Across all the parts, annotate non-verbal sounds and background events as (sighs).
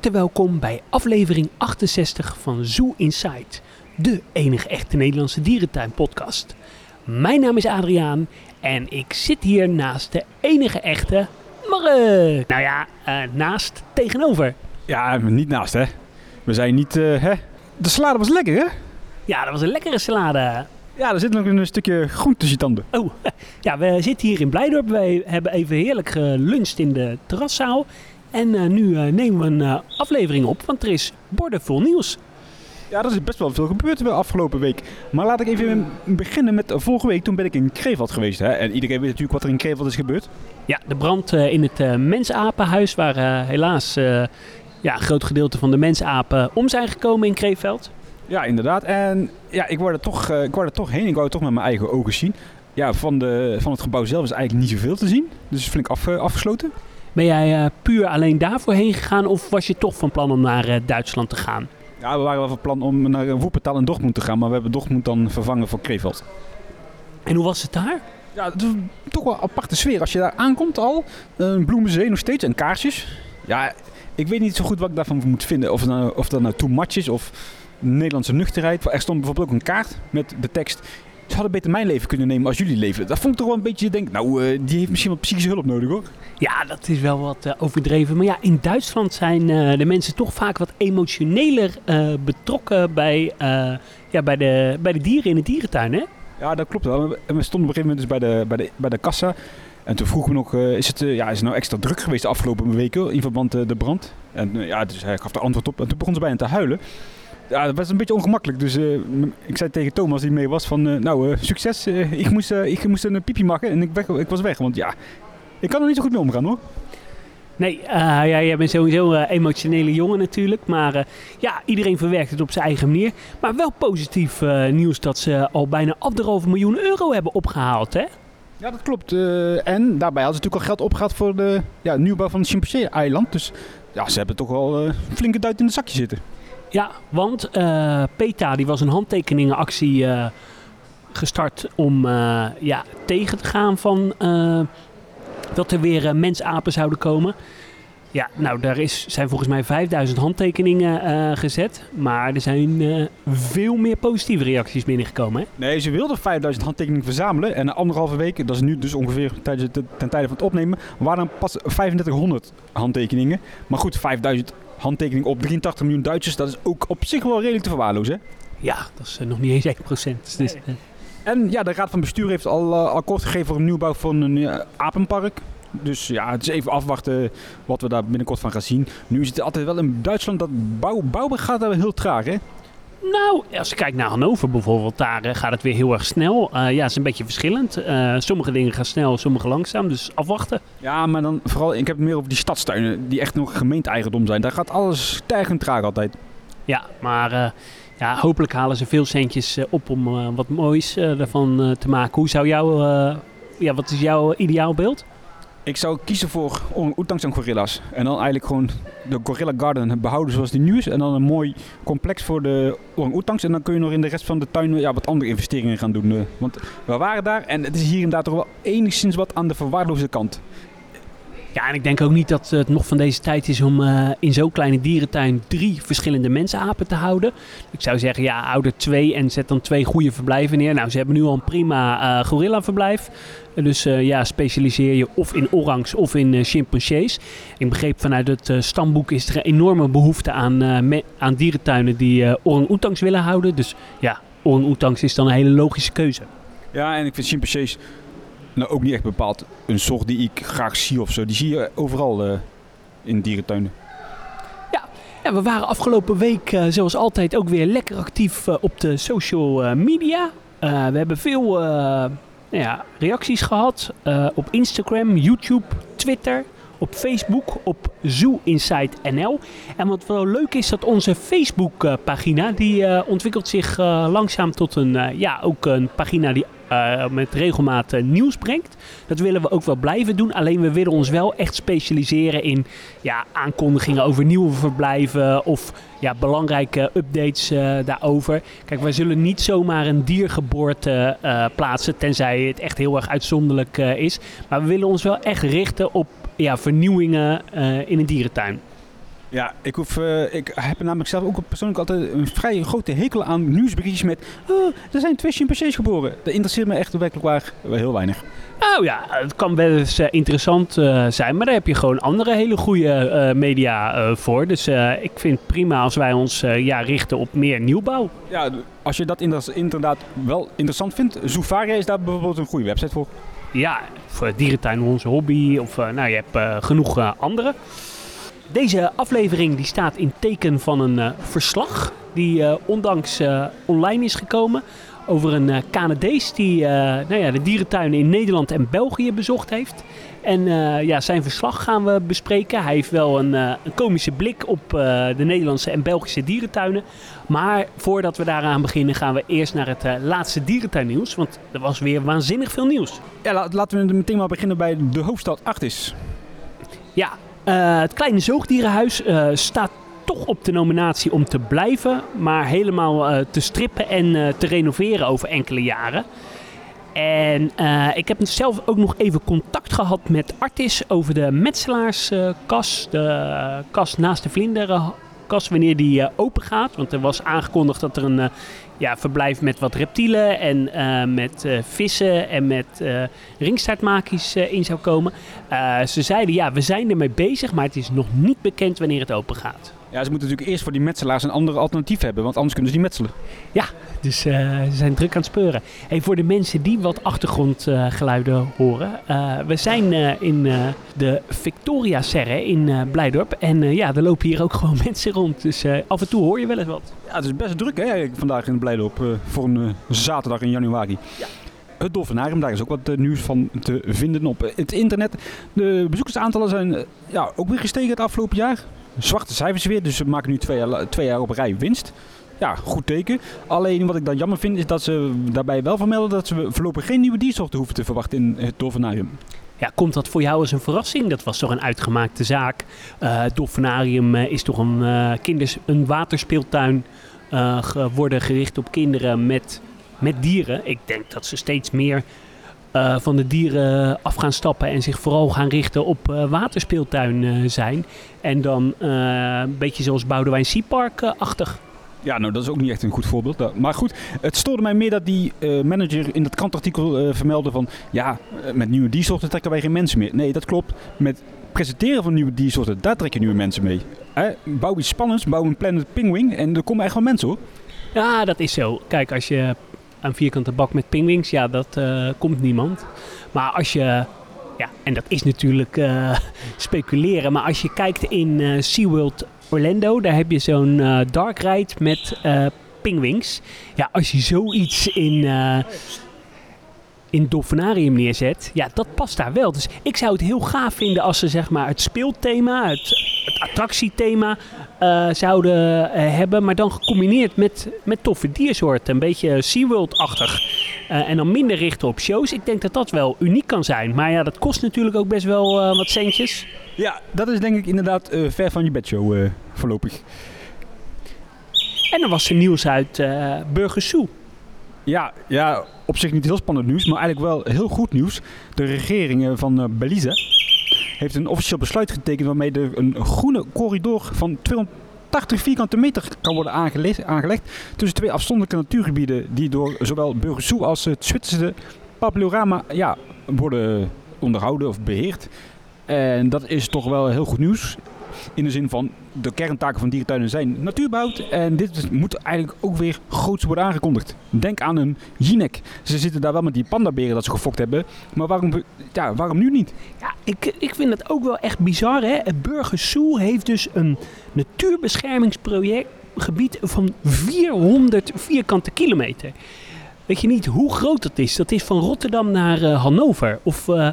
harte welkom bij aflevering 68 van Zoo Inside, de enige echte Nederlandse dierentuin-podcast. Mijn naam is Adriaan en ik zit hier naast de enige echte Mark. Nou ja, eh, naast, tegenover. Ja, niet naast hè. We zijn niet, eh, hè. De salade was lekker hè? Ja, dat was een lekkere salade. Ja, er zit nog een stukje groente tussen je tanden. Oh, (laughs) ja, we zitten hier in Blijdorp. Wij hebben even heerlijk geluncht in de terraszaal. En eh, nu eh, nemen we een eh, aflevering op, want er is bordevol nieuws. Ja, er is best wel veel gebeurd de afgelopen week. Maar laat ik even beginnen met vorige week. Toen ben ik in Kreveld geweest. Hè? En iedereen weet natuurlijk wat er in Kreveld is gebeurd. Ja, de brand in het mensapenhuis, waar helaas ja, een groot gedeelte van de mensapen om zijn gekomen in Krefeld. Ja, inderdaad. En ja, ik wou er toch, ik wou er toch heen. Ik wou het toch met mijn eigen ogen zien. Ja, van, de, van het gebouw zelf is eigenlijk niet zoveel te zien. Dus flink af, afgesloten. Ben jij eh, puur alleen daarvoor heen gegaan of was je toch van plan om naar eh, Duitsland te gaan? Ja, we waren wel van plan om naar Woepertal en Dortmund te gaan. Maar we hebben Dortmund dan vervangen voor Kreveld. En hoe was het daar? Ja, het is toch wel een aparte sfeer. Als je daar aankomt al, een bloemenzee nog steeds en kaarsjes. Ja, ik weet niet zo goed wat ik daarvan moet vinden. Of, nou, of dat nou too much is of Nederlandse nuchterheid. Er stond bijvoorbeeld ook een kaart met de tekst... Ze hadden beter mijn leven kunnen nemen als jullie leven. Dat vond ik toch wel een beetje, denk nou, eh, die heeft misschien wat psychische hulp nodig hoor. Ja, dat is wel wat eh, overdreven. Maar ja, in Duitsland zijn eh, de mensen toch vaak wat emotioneler betrokken bij, ja, bij, de, bij de dieren in de dierentuin, hè? Ja, dat klopt wel. En we stonden op een gegeven moment dus bij de, bij de, bij de kassa. En toen vroegen we nog, is, het, ja, is het nou extra druk geweest de afgelopen weken in verband met de brand? En ja, dus hij gaf er antwoord op. En toen begon ze bijna te huilen. Ja, dat was een beetje ongemakkelijk. Dus eh, ik zei tegen Thomas die mee was van, eh, nou, eh, succes. Ik, moest, ik moest een piepje maken en ik, weg, ik was weg. Want ja, ik kan er niet zo goed mee omgaan hoor. Nee, eh, ja, jij bent sowieso een emotionele jongen natuurlijk. Maar eh, ja, iedereen verwerkt het op zijn eigen manier. Maar wel positief eh, nieuws dat ze al bijna anderhalve miljoen euro hebben opgehaald, hè? Ja, dat klopt. Eh, en daarbij hadden ze natuurlijk al geld opgehaald voor de ja, nieuwbouw van het Chimpansee-eiland. Dus ja, ze hebben toch wel een flinke duit in de zakje zitten. Ja, want eh, PETA die was een handtekeningenactie eh, gestart om eh, ja, tegen te gaan van dat er weer mensapen zouden komen. Ja, nou daar is, zijn volgens mij 5000 handtekeningen gezet. Maar er zijn veel meer positieve reacties binnengekomen. Hè? Nee, ze wilden 5000 handtekeningen verzamelen. En na anderhalve week, dat is nu dus ongeveer ten tijde van het opnemen, waren pas 3500 handtekeningen. Maar goed, 5000 handtekeningen op 83 miljoen Duitsers, dat is ook op zich wel redelijk te verwaarlozen. Ja, dat is eh, nog niet eens 1 procent. Dus, eh, En ja, de Raad van Bestuur heeft al eh, akkoord gegeven voor een nieuwbouw van een apenpark. Dus ja, het is even afwachten wat we daar binnenkort van gaan zien. Nu is het altijd wel in Duitsland dat bouw, bouwen gaat daar heel traag, hè? Nou, als je kijkt naar Hannover bijvoorbeeld, daar eh, gaat het weer heel erg snel. Eh, ja, het is een beetje verschillend. Eh, sommige dingen gaan snel, sommige langzaam. Dus afwachten. Ja, maar dan vooral, ik heb het meer over die stadstuinen die echt nog gemeente-eigendom zijn. Daar gaat alles stijgend traag altijd. Ja, maar ja, hopelijk halen ze veel centjes op om wat moois ervan te maken. Hoe zou jouw, ja, wat is jouw ideaalbeeld? Ik zou kiezen voor orang-oetangs en gorilla's. En dan eigenlijk gewoon de Gorilla Garden behouden zoals die nu is. En dan een mooi complex voor de orang-oetangs. En dan kun je nog in de rest van de tuin ja, wat andere investeringen gaan doen. eh. Want we waren daar en het is hier inderdaad toch wel enigszins wat aan de verwaarloosde kant. Ja, en ik denk ook niet dat het nog van deze tijd is om eh, in zo'n kleine dierentuin drie verschillende mensapen te houden. Ik zou zeggen, ja, hou er twee en zet dan twee goede verblijven neer. Nou, ze hebben nu al een prima eh gorilla verblijf. Dus eh, ja, specialiseer je of in orangs of in eh, chimpansees. Ik begreep vanuit het stamboek is er een enorme behoefte aan, aan dierentuinen die orang-oetangs willen houden. Dus ja, orang-oetangs is dan een hele logische keuze. Ja, en ik vind chimpansees nou ook niet echt bepaald een soort die ik graag zie of zo. Die zie je overal eh, in dierentuinen. Ja, we waren afgelopen week, eh, zoals altijd, ook weer lekker actief eh, op de social media. We hebben veel nou ja, reacties gehad eh, op Instagram, YouTube, Twitter, op Facebook, op Zoo Inside NL. En wat wel leuk is, dat onze Facebook-pagina, die eh, ontwikkelt zich langzaam tot een, ja, ook een pagina die eh, met regelmaat eh, nieuws brengt. Dat willen we ook wel blijven doen. Alleen we willen ons wel echt specialiseren in ja, aankondigingen over nieuwe verblijven of ja, belangrijke updates eh, daarover. Kijk, wij zullen niet zomaar een diergeboorte plaatsen, tenzij het echt heel erg uitzonderlijk is. Maar we willen ons wel echt richten op ja, vernieuwingen in een dierentuin. Ja, ik, hoef, eh, ik heb namelijk zelf ook persoonlijk altijd een vrij grote hekel aan nieuwsberichtjes met... Oh, er zijn twee chimpansees geboren. Dat interesseert me echt werkelijk waar heel weinig. Nou ja, het kan wel eens eh, interessant eh, zijn, maar daar heb je gewoon andere hele goede media voor. Dus ik vind het prima als wij ons ja, richten op meer nieuwbouw. Ja, als je dat inder- inderdaad wel interessant vindt, Zoofaria is daar bijvoorbeeld een goede website voor. Ja, voor dierentuin onze hobby of nou, je hebt genoeg andere. Deze aflevering die staat in teken van een eh, verslag die eh, ondanks eh, online is gekomen over een Canadees die nou ja, de dierentuinen in Nederland en België bezocht heeft. En ja, zijn verslag gaan we bespreken. Hij heeft wel een, een komische blik op de Nederlandse en Belgische dierentuinen. Maar voordat we daaraan beginnen gaan we eerst naar het laatste dierentuinnieuws. Want er was weer waanzinnig veel nieuws. Ja, la- laten we meteen maar beginnen bij de hoofdstad Artis. Ja, eh, het kleine zoogdierenhuis eh, staat toch op de nominatie om te blijven, maar helemaal eh, te strippen en te renoveren over enkele jaren. En ik heb zelf ook nog even contact gehad met Artis over de metselaarskas. de kas naast de vlinderkas, wanneer die eh, open gaat. Want er was aangekondigd dat er een eh, ja, verblijf met wat reptielen en eh, met vissen en met eh ringstaartmakies in zou komen. Ze zeiden ja, we zijn ermee bezig, maar het is nog niet bekend wanneer het open gaat. Ja, ze moeten natuurlijk eerst voor die metselaars een ander alternatief hebben, want anders kunnen ze niet metselen. Dus eh, ze zijn druk aan het speuren. Hey, voor de mensen die wat achtergrondgeluiden horen. eh, we zijn eh, in eh, de Victoria Serre in eh, Blijdorp. En eh, ja, er lopen hier ook gewoon (laughs) mensen rond. Dus eh, af en toe hoor je wel eens wat. Ja, het is best druk hè, vandaag in Blijdorp eh, voor een eh, zaterdag in januari. Ja. Het Dolfinarium, daar is ook wat eh, nieuws van te vinden op eh, het internet. De bezoekersaantallen zijn eh, ja, ook weer gestegen het afgelopen jaar. Zwarte cijfers weer, dus we maken nu twee jaar, twee jaar op rij winst. Ja, goed teken. Alleen wat ik dan jammer vind is dat ze daarbij wel vermelden dat ze voorlopig geen nieuwe diersoorten hoeven te verwachten in het Dolfinarium. Ja, komt dat voor jou als een verrassing? Dat was toch een uitgemaakte zaak. Eh, het Dolfinarium eh, is toch een, eh, kinders, een waterspeeltuin eh, geworden gericht op kinderen met, met dieren. Ik denk dat ze steeds meer eh, van de dieren af gaan stappen en zich vooral gaan richten op eh, waterspeeltuin eh, zijn. En dan een beetje zoals Boudewijn Seapark-achtig. Ja, nou dat is ook niet echt een goed voorbeeld. Maar goed, het stoorde mij meer dat die manager in dat krantartikel eh, vermeldde van... Ja, met nieuwe diersoorten trekken wij geen mensen meer. Nee, dat klopt. Met presenteren van nieuwe diersoorten, daar trek je nieuwe mensen mee. Hè? Bouw iets spannends, bouw een Planet Penguin en er komen echt wel mensen hoor. Ja, dat is zo. Kijk, als je een vierkante bak met pingwings, ja, dat eh, komt niemand. Maar als je, ja, en dat is natuurlijk eh, (laughs) speculeren, maar als je kijkt in eh, SeaWorld Orlando, daar heb je zo'n dark ride met pingwings. Ja, als je zoiets in, in het dolfinarium neerzet, ja, dat past daar wel. Dus ik zou het heel gaaf vinden als ze zeg maar het speelthema, het, het attractiethema eh, zouden eh, hebben, maar dan gecombineerd met, met toffe diersoorten. Een beetje SeaWorld-achtig. Eh, en dan minder richten op shows. Ik denk dat dat wel uniek kan zijn. Maar ja, dat kost natuurlijk ook best wel wat centjes. Ja, dat is denk ik inderdaad ver van je bedshow voorlopig. En dan was er nieuws uit Burger Zoo. Ja, ja, op zich niet heel spannend nieuws, maar eigenlijk wel heel goed nieuws. De regering eh, van eh, Belize heeft een officieel besluit getekend waarmee er een groene corridor van 280 vierkante meter kan worden aangele- aangelegd tussen twee afzonderlijke natuurgebieden die door zowel Burgersoe als het Zwitserse Papillorama ja, worden onderhouden of beheerd. En dat is toch wel heel goed nieuws. In de zin van de kerntaken van dierentuinen zijn natuurbehoud. En dit moet eigenlijk ook weer groots worden aangekondigd. Denk aan een Jinek. Ze zitten daar wel met die pandaberen dat ze gefokt hebben. Maar waarom, ja, waarom nu niet? Ja, ik, ik vind het ook wel echt bizar. Hè? Het Burger Zoo heeft dus een natuurbeschermingsproject gebied van 400 vierkante kilometer. Weet je niet hoe groot dat is? Dat is van Rotterdam naar eh, Hannover. Of, eh,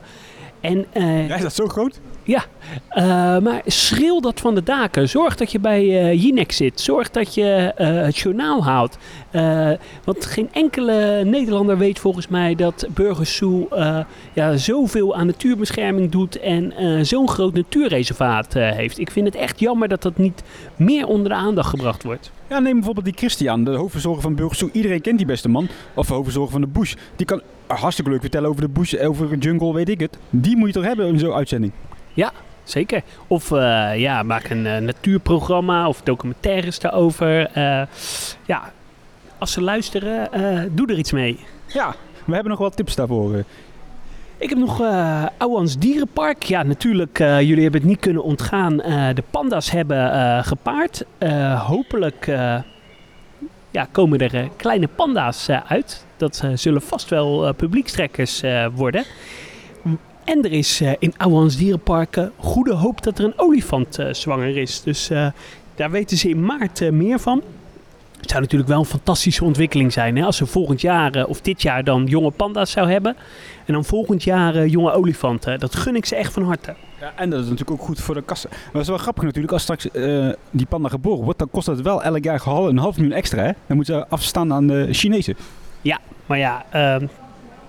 en, eh, Ja, is dat zo groot? Eh, maar schreeuw dat van de daken. Zorg dat je bij Jinek zit. Zorg dat je eh, het journaal. Eh, want geen enkele Nederlander weet volgens mij dat Burgers Zoo eh, ja, zoveel aan natuurbescherming doet en zo'n groot natuurreservaat heeft. Ik vind het echt jammer dat dat niet meer onder de aandacht gebracht wordt. Ja, neem bijvoorbeeld die Christian, de hoofdverzorger van Burgersoe. Iedereen kent die beste man. Of de hoofdverzorger van de Bush. Die kan hartstikke leuk vertellen over de Bush, over de jungle, weet ik het. Die moet je toch hebben in zo'n uitzending? Zeker. Of eh, ja, maak een eh, natuurprogramma of documentaires daarover. Eh, ja, als ze luisteren, doe er iets mee. Ja, we hebben nog wat tips daarvoor. Ik heb nog Ouwans Dierenpark. Ja, natuurlijk, jullie hebben het niet kunnen ontgaan. De panda's hebben gepaard. Hopelijk ja, komen er kleine panda's uit. Dat zullen vast wel publiekstrekkers worden. En er is eh, in Ouwans Dierenpark eh, goede hoop dat er een olifant eh, zwanger is. Dus eh, daar weten ze in maart meer van. Het zou natuurlijk wel een fantastische ontwikkeling zijn hè, als ze volgend jaar of dit jaar dan jonge panda's zou hebben. En dan volgend jaar jonge olifanten. Dat gun ik ze echt van harte. Ja, en dat is natuurlijk ook goed voor de kassen. Maar dat is wel grappig natuurlijk. Als straks die panda geboren wordt, dan kost dat wel elk jaar een half miljoen extra. Hè? Dan moeten ze afstaan aan de Chinezen. Maar ja, ehm,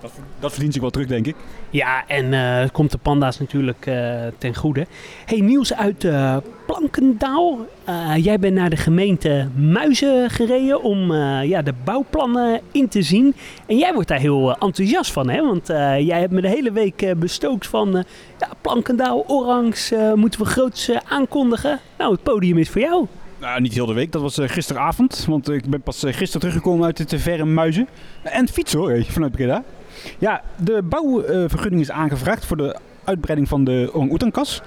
Dat, dat verdient zich wel terug, denk ik. ja en eh, het komt de panda's natuurlijk eh, ten goede. Hey, nieuws uit eh, Plankendaal. Eh, jij bent naar de gemeente Muizen gereden om eh, ja, de bouwplannen in te zien. En jij wordt daar heel enthousiast van, hè? Want eh, jij hebt me de hele week bestookt van... eh, ja, Plankendaal, Orangs, moeten we groots eh, aankondigen. Nou, het podium is voor jou. Nou, niet heel de week. Dat was gisteravond. Want ik ben pas gisteren teruggekomen uit het verre Muizen. En fietsen hoor, vanuit Breda. Ja, de bouwvergunning is aangevraagd voor de uitbreiding van de orang-oetankas.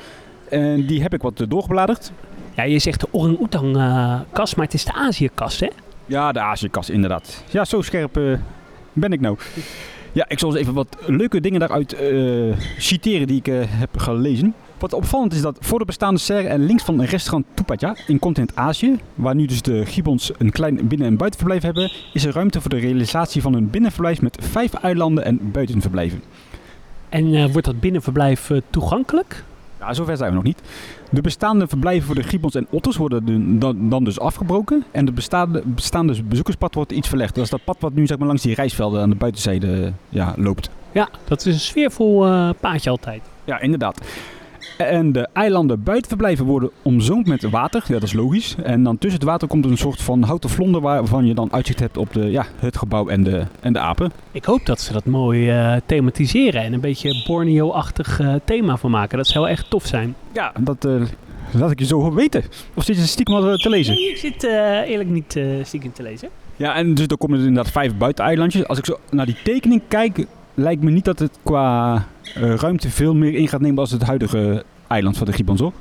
En die heb ik wat eh, doorgebladerd. Ja, je zegt de orang-oetang-kas, maar het is de Azië-kas, hè? Ja, de Aziëkas inderdaad. Ja, zo scherp eh, ben ik nou. Ja, ik zal eens even wat leuke dingen daaruit eh, citeren die ik heb gelezen. Wat opvallend is dat voor de bestaande serre en links van een restaurant Tupatja in continent Azië, waar nu dus de gibbons een klein binnen- en buitenverblijf hebben, is er ruimte voor de realisatie van een binnenverblijf met vijf eilanden en buitenverblijven. En eh, wordt dat binnenverblijf eh, toegankelijk? Ja, zover zijn we nog niet. De bestaande verblijven voor de gibbons en otters worden de- dan, dan dus afgebroken. En het bestaande, bestaande bezoekerspad wordt iets verlegd. Dat is dat pad wat nu zeg maar, langs die rijstvelden aan de buitenzijde ja, loopt. Ja, dat is een sfeervol eh, paadje altijd. Ja, inderdaad. En de eilanden buitenverblijven worden omzoomd met water. Ja, dat is logisch. En dan tussen het water komt een soort van houten vlonder waarvan je dan uitzicht hebt op de, ja, het gebouw en de, en de apen. Ik hoop dat ze dat mooi eh, thematiseren en een beetje Borneo-achtig eh, thema van maken. Dat zou echt tof zijn. Ja, dat eh, laat ik je zo weten. Of zit je stiekem al te lezen? Nee, ik zit eerlijk niet stiekem te lezen. Ja, en dus dan komen er inderdaad vijf buiteneilandjes. Als ik zo naar die tekening kijk, lijkt me niet dat het qua ruimte veel meer in gaat nemen als het huidige eiland van de Gibbons, hoor.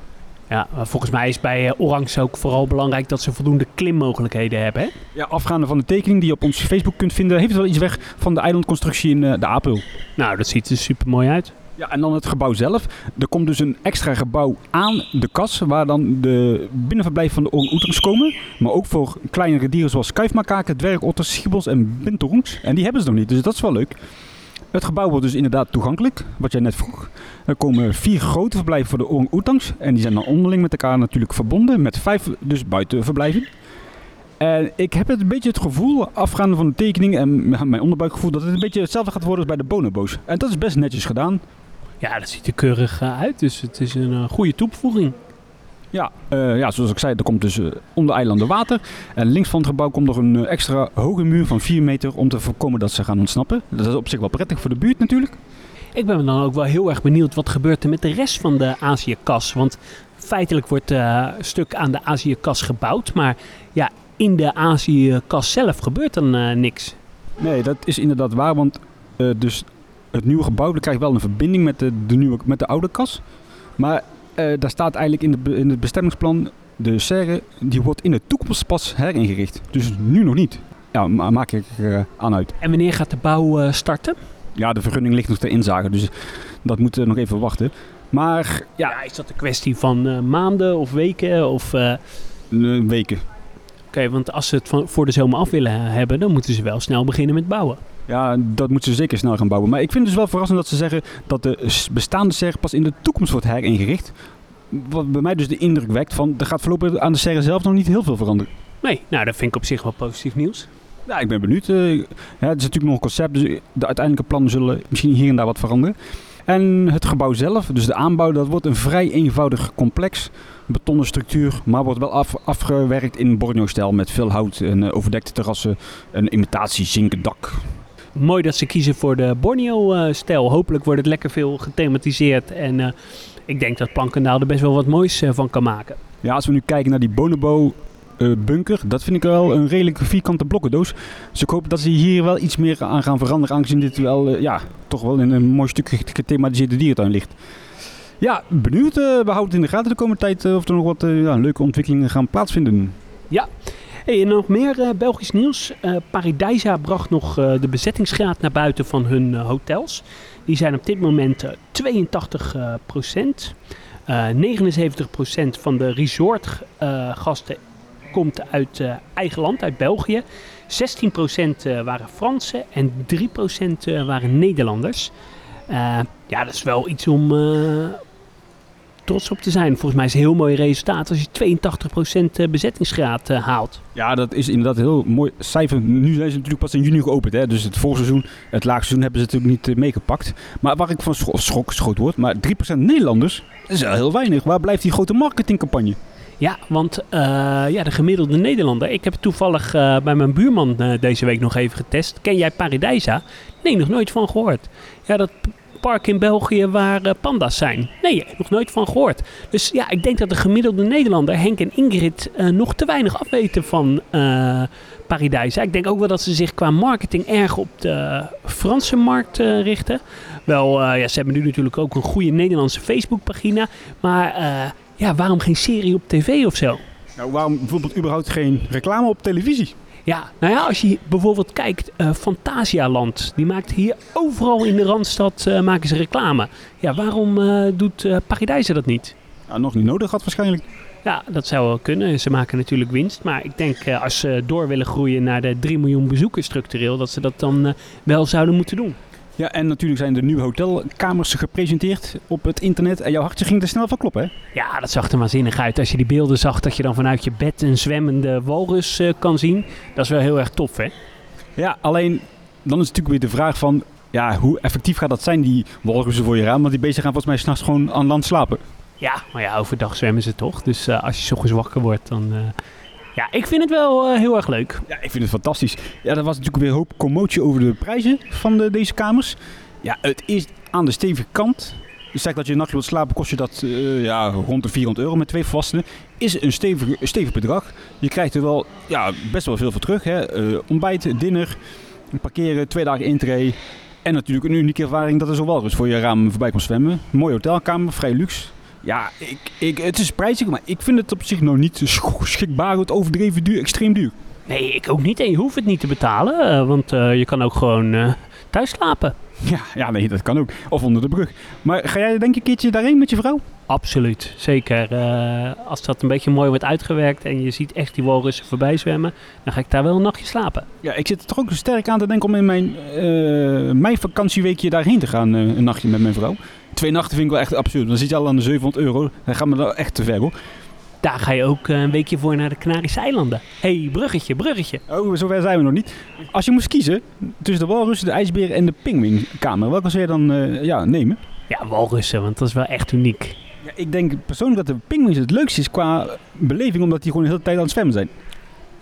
Ja, maar volgens mij is bij eh, Orangs ook vooral belangrijk dat ze voldoende klimmogelijkheden hebben. Hè? Ja, afgaande van de tekening die je op ons Facebook kunt vinden, heeft het wel iets weg van de eilandconstructie in eh, de Apel. Nou, dat ziet er super mooi uit. Ja, en dan het gebouw zelf. Er komt dus een extra gebouw aan de kas, waar dan de binnenverblijf van de orang-oetangs komen. Maar ook voor kleinere dieren zoals kuifmakaken, dwergotters, schiebels en binturons. En die hebben ze nog niet, dus dat is wel leuk. Het gebouw wordt dus inderdaad toegankelijk, wat jij net vroeg. Er komen vier grote verblijven voor de orang-oetangs. En die zijn dan onderling met elkaar natuurlijk verbonden, met vijf dus buitenverblijven. En ik heb het een beetje het gevoel, afgaande van de tekening en mijn onderbuikgevoel, dat het een beetje hetzelfde gaat worden als bij de bonobo's. En dat is best netjes gedaan. Ja, dat ziet er keurig eh, uit. Dus het is een eh, goede toevoeging. Ja, eh, ja, zoals ik zei, er komt dus eh, om de eilanden water. En links van het gebouw komt nog een eh, extra hoge muur van 4 meter om te voorkomen dat ze gaan ontsnappen. Dat is op zich wel prettig voor de buurt natuurlijk. Ik ben dan ook wel heel erg benieuwd wat gebeurt er met de rest van de Azië-kas. Want feitelijk wordt een stuk aan de Azië-kas gebouwd. Maar ja, in de Azië-kas zelf gebeurt dan niks. Nee, dat is inderdaad waar, want dus het nieuwe gebouw krijgt wel een verbinding met de, de, nieuwe, met de oude kas. Maar eh, daar staat eigenlijk in, de, in het bestemmingsplan, de serre, die wordt in de toekomst pas heringericht. Dus nu nog niet. Ja, ma- maak ik eh, aan uit. En wanneer gaat de bouw eh, starten? Ja, de vergunning ligt nog ter inzage, dus dat moet nog even wachten. Maar ja, Ja, is dat een kwestie van maanden of weken? Of, weken. Oké, want als ze het van, voor de zomer af willen hebben, dan moeten ze wel snel beginnen met bouwen. Ja, dat moeten ze zeker snel gaan bouwen. Maar ik vind het dus wel verrassend dat ze zeggen dat de bestaande serre pas in de toekomst wordt heringericht. Wat bij mij dus de indruk wekt van, er gaat voorlopig aan de serre zelf nog niet heel veel veranderen. Nee, nou dat vind ik op zich wel positief nieuws. Ja, ik ben benieuwd. eh, ja, het is natuurlijk nog een concept, dus de uiteindelijke plannen zullen misschien hier en daar wat veranderen. En het gebouw zelf, dus de aanbouw, dat wordt een vrij eenvoudig complex. Betonnen structuur, maar wordt wel af, afgewerkt in Borneo-stijl met veel hout en eh, overdekte terrassen, een imitatie zinken dak. Mooi dat ze kiezen voor de Borneo-stijl. Hopelijk wordt het lekker veel gethematiseerd. En eh, ik denk dat Plankendaal er best wel wat moois van kan maken. Ja, als we nu kijken naar die Bonobo bunker. Dat vind ik wel een redelijk vierkante blokkendoos. Dus ik hoop dat ze hier wel iets meer aan gaan veranderen. Aangezien dit wel, ja, toch wel in een mooi stuk gethematiseerde dierentuin ligt. Ja, benieuwd. we houden het in de gaten de komende tijd of er nog wat ja, leuke ontwikkelingen gaan plaatsvinden. Ja, Hey, en nog meer uh, Belgisch nieuws. Uh, Paradijsa bracht nog uh, de bezettingsgraad naar buiten van hun hotels. Die zijn op dit moment 82 procent. 79 procent van de resortgasten komt uit eigen land, uit België. 16 procent waren Fransen en 3 procent waren Nederlanders. ja, dat is wel iets om, trots op te zijn. Volgens mij is het een heel mooi resultaat als je 82% eh, bezettingsgraad uh, haalt. Ja, dat is inderdaad een heel mooi cijfer. Nu zijn ze natuurlijk pas in juni geopend. Hè? Dus het voorseizoen, het laagseizoen hebben ze natuurlijk niet uh, meegepakt. Maar waar ik van schok, schok schoot word, maar 3% Nederlanders, dat is wel heel weinig. Waar blijft die grote marketingcampagne? Ja, want uh, ja, de gemiddelde Nederlander. Ik heb toevallig uh, bij mijn buurman uh, deze week nog even getest. Ken jij Paradijsa? Nee, nog nooit van gehoord. Ja, dat park in België waar uh, panda's zijn? Nee, nog nooit van gehoord. Dus ja, ik denk dat de gemiddelde Nederlander, Henk en Ingrid, uh, nog te weinig afweten van uh, Paradijsa. Ik denk ook wel dat ze zich qua marketing erg op de Franse markt richten. Wel, ja, ze hebben nu natuurlijk ook een goede Nederlandse Facebookpagina. Maar ja, waarom geen serie op tv of zo? Nou, waarom bijvoorbeeld überhaupt geen reclame op televisie? Ja, nou ja, als je bijvoorbeeld kijkt, uh, Fantasialand, die maakt hier overal in de Randstad uh, maken ze reclame. Ja, waarom uh, doet Paradijzen dat niet? Ja, nog niet nodig had waarschijnlijk. Ja, dat zou wel kunnen. Ze maken natuurlijk winst. Maar ik denk als ze door willen groeien naar de 3 miljoen bezoekers structureel, dat ze dat dan wel zouden moeten doen. Ja, en natuurlijk zijn de nieuwe hotelkamers gepresenteerd op het internet. En jouw hartje ging er snel van kloppen, hè? Ja, dat zag er waanzinnig uit. Als je die beelden zag, dat je dan vanuit je bed een zwemmende walrus uh, kan zien. Dat is wel heel erg tof, hè? Ja, alleen dan is natuurlijk weer de vraag van... Ja, hoe effectief gaat dat zijn, die walrussen voor je raam? Want die beesten gaan volgens mij s'nachts gewoon aan land slapen. Ja, maar ja, overdag zwemmen ze toch. Dus uh, als je zo wakker wordt, dan... Uh... Ja, ik vind het wel uh, heel erg leuk. Ja, ik vind het fantastisch. Ja, er was natuurlijk weer een hoop commotie over de prijzen van de, deze kamers. Ja, het is aan de stevige kant. Dus zeg dat je een nachtje wilt slapen, kost je dat uh, ja, rond de 400 euro met twee volwassenen. Is een stevig, stevig bedrag. Je krijgt er wel ja, best wel veel voor terug. Hè. Uh, ontbijt, dinner, parkeren, twee dagen intree. En natuurlijk een unieke ervaring dat er zo walrus voor je raam voorbij komt zwemmen. Mooie hotelkamer, vrij luxe. Ja, ik, ik, het is prijzig, maar ik vind het op zich nog niet schikbaar, het overdreven duur, extreem duur. Nee, ik ook niet. En je hoeft het niet te betalen, uh, want uh, je kan ook gewoon uh, thuis slapen. Ja, ja, nee, dat kan ook. Of onder de brug. Maar ga jij denk ik een keertje daarheen met je vrouw? Absoluut, zeker. als dat een beetje mooi wordt uitgewerkt en je ziet echt die walrussen voorbij zwemmen, dan ga ik daar wel een nachtje slapen. Ja, ik zit er toch ook sterk aan te denken om in mijn, mijn vakantieweekje daarheen te gaan, een nachtje met mijn vrouw. Twee nachten vind ik wel echt absurd. Dan zit je al aan de 700 euro. Dan gaan we er echt te ver hoor. Daar ga je ook een weekje voor naar de Canarische eilanden. hey, bruggetje, bruggetje. Oh, zover zijn we nog niet. Als je moest kiezen tussen de walrussen, de ijsberen en de pingwingkamer, welke zou je dan uh, ja, nemen? Ja, walrussen, want dat is wel echt uniek. Ja, ik denk persoonlijk dat de pingwings het leukste is qua beleving, omdat die gewoon de hele tijd aan het zwemmen zijn.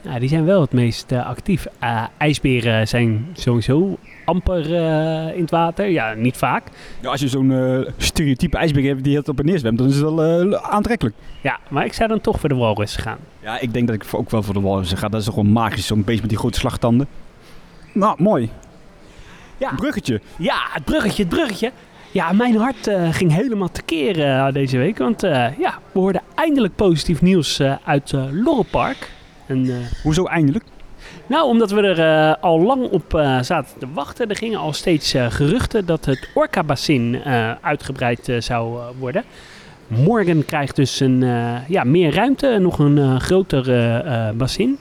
Ja, die zijn wel het meest uh, actief. Uh, ijsberen zijn sowieso amper uh, in het water. Ja, niet vaak. Ja, als je zo'n stereotype ijsbeer hebt die het op en neer zwemt, dan is het wel aantrekkelijk. Ja, maar ik zou dan toch voor de walrus gaan. Ja, ik denk dat ik ook wel voor de walrus ga. Dat is toch gewoon magisch, zo'n beest met die grote slagtanden. Nou, mooi. Ja. Bruggetje. Ja, het bruggetje, het bruggetje. Ja, mijn hart uh, ging helemaal tekeer uh, deze week. Want uh, ja, we hoorden eindelijk positief nieuws uit Lorrepark. En, uh, Hoezo eindelijk? Nou, omdat we er uh, al lang op uh, zaten te wachten. Er gingen al steeds geruchten dat het Orca-bassin uitgebreid zou worden. Morgen krijgt dus een, ja, meer ruimte, nog een groter bassin.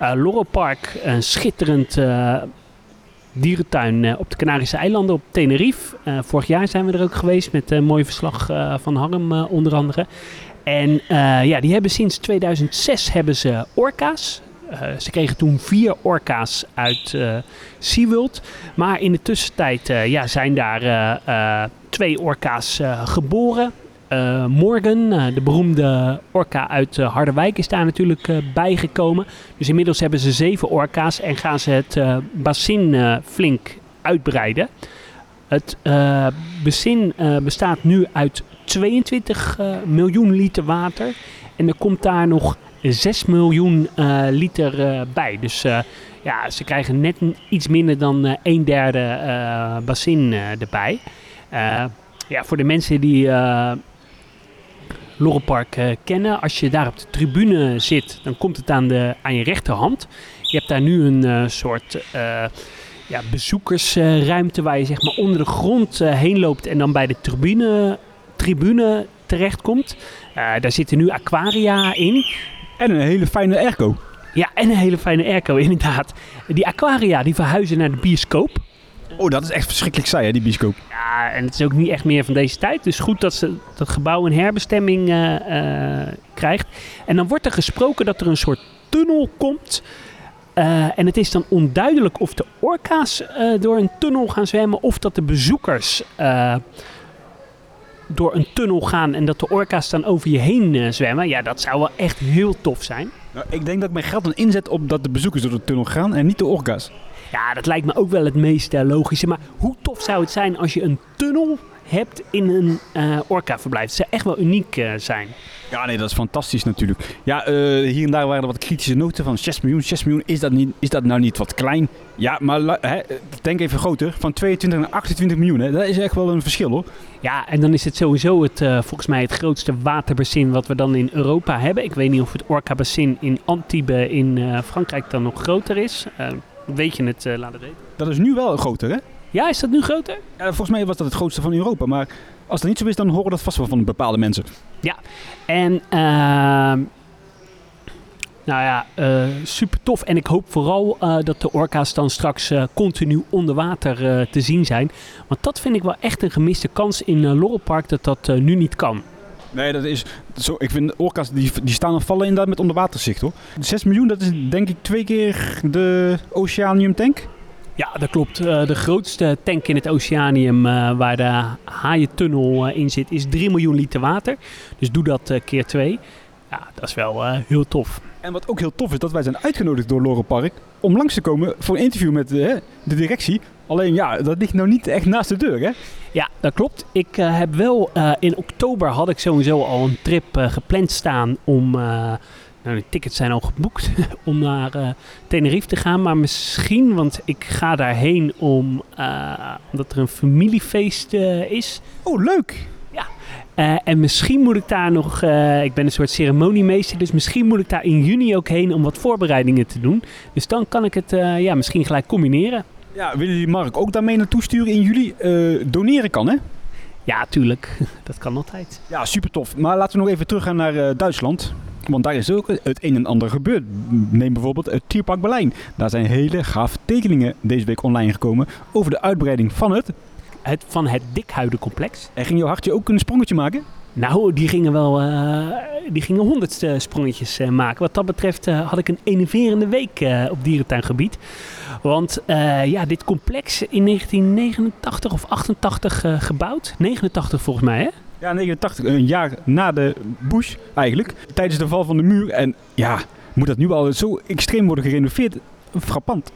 Uh, Park, een schitterend dierentuin op de Canarische eilanden op Tenerife. vorig jaar zijn we er ook geweest met een mooi verslag van Harm onder andere. En uh, ja, die hebben sinds 2006 hebben ze orka's. Uh, ze kregen toen vier orka's uit uh, SeaWorld. Maar in de tussentijd ja, zijn daar twee orka's geboren. Morgan, de beroemde orka uit Harderwijk, is daar natuurlijk bijgekomen. Dus inmiddels hebben ze zeven orka's en gaan ze het bassin flink uitbreiden. Het bassin bestaat nu uit 22 uh, miljoen liter water. En er komt daar nog 6 miljoen uh, liter uh, bij. Dus ja, ze krijgen net iets minder dan een derde bassin erbij. ja, voor de mensen die Lorrepark kennen, als je daar op de tribune zit, dan komt het aan, de, aan je rechterhand. Je hebt daar nu een soort ja, bezoekersruimte waar je zeg maar onder de grond heen loopt en dan bij de tribune, tribune terechtkomt. daar zitten nu aquaria in. En een hele fijne airco. Ja, en een hele fijne airco, (laughs) inderdaad. Die aquaria die verhuizen naar de bioscoop. Oh, dat is echt verschrikkelijk saai, hè, die bioscoop. Ja, en het is ook niet echt meer van deze tijd. Dus goed dat ze dat gebouw een herbestemming uh, uh, krijgt. En dan wordt er gesproken dat er een soort tunnel komt. Uh, en het is dan onduidelijk of de orka's door een tunnel gaan zwemmen... of dat de bezoekers door een tunnel gaan en dat de orka's dan over je heen uh, zwemmen. Ja, dat zou wel echt heel tof zijn. Nou, ik denk dat ik mijn geld dan inzet op dat de bezoekers door de tunnel gaan en niet de orka's. Ja, dat lijkt me ook wel het meest uh, logische. Maar hoe tof zou het zijn als je een tunnel hebt in een uh, orka-verblijf? Het zou echt wel uniek zijn. Ja, nee, dat is fantastisch natuurlijk. Ja, uh, hier en daar waren er wat kritische noten van 6 miljoen. 6 miljoen, is dat, niet, is dat nou niet wat klein? Ja, maar hè, denk even groter. Van 22 naar 28 miljoen, hè, dat is echt wel een verschil hoor. Ja, en dan is het sowieso het, uh, volgens mij het grootste waterbassin wat we dan in Europa hebben. Ik weet niet of het Orca-bassin in Antibes in uh, Frankrijk dan nog groter is. weet je het, laat het weten. Dat is nu wel groter, hè? Ja, is dat nu groter? Ja, volgens mij was dat het grootste van Europa. Maar als dat niet zo is, dan horen dat vast wel van bepaalde mensen. Ja, en uh, nou ja, uh, super tof. En ik hoop vooral uh, dat de orka's dan straks uh, continu onder water te zien zijn. Want dat vind ik wel echt een gemiste kans in uh, Lorelpark dat dat nu niet kan. Nee, dat is zo. Ik vind orka's die, die staan en vallen inderdaad met onderwaterzicht hoor. 6 miljoen, dat is denk ik twee keer de Oceanium tank. Ja, dat klopt. Uh, de grootste tank in het Oceanium uh, waar de haaientunnel uh, in zit is 3 miljoen liter water. Dus doe dat keer twee. Ja, dat is wel heel tof. En wat ook heel tof is, dat wij zijn uitgenodigd door Lore Park om langs te komen voor een interview met de directie. Alleen ja, dat ligt nou niet echt naast de deur, hè? Ja, dat klopt. Ik heb wel in oktober had ik sowieso al een trip gepland staan om nou, de tickets zijn al geboekt (laughs) om naar uh, Tenerife te gaan. Maar misschien, want ik ga daarheen om, uh, omdat er een familiefeest uh, is. Oh, leuk! Ja. en misschien moet ik daar nog, ik ben een soort ceremoniemeester, dus misschien moet ik daar in juni ook heen om wat voorbereidingen te doen. Dus dan kan ik het ja, misschien gelijk combineren. Ja, willen jullie Mark ook daarmee naartoe sturen in juli? doneren kan, hè? Ja, tuurlijk. (laughs) Dat kan altijd. Ja, super tof. Maar laten we nog even teruggaan naar Duitsland. Want daar is ook het een en ander gebeurd. Neem bijvoorbeeld het Tierpark Berlijn. Daar zijn hele gaaf tekeningen deze week online gekomen over de uitbreiding van het... het van het Dikhuidencomplex. En ging jouw hartje ook een sprongetje maken? Nou, die gingen wel uh, die gingen honderd uh, sprongetjes uh, maken. Wat dat betreft had ik een enerverende week op dierentuingebied. Want ja, dit complex in 1989 of 88 gebouwd. 89 volgens mij, hè? Ja, 89, een jaar na de Bush eigenlijk. Tijdens de val van de muur. En ja, moet dat nu al zo extreem worden gerenoveerd? Frappant.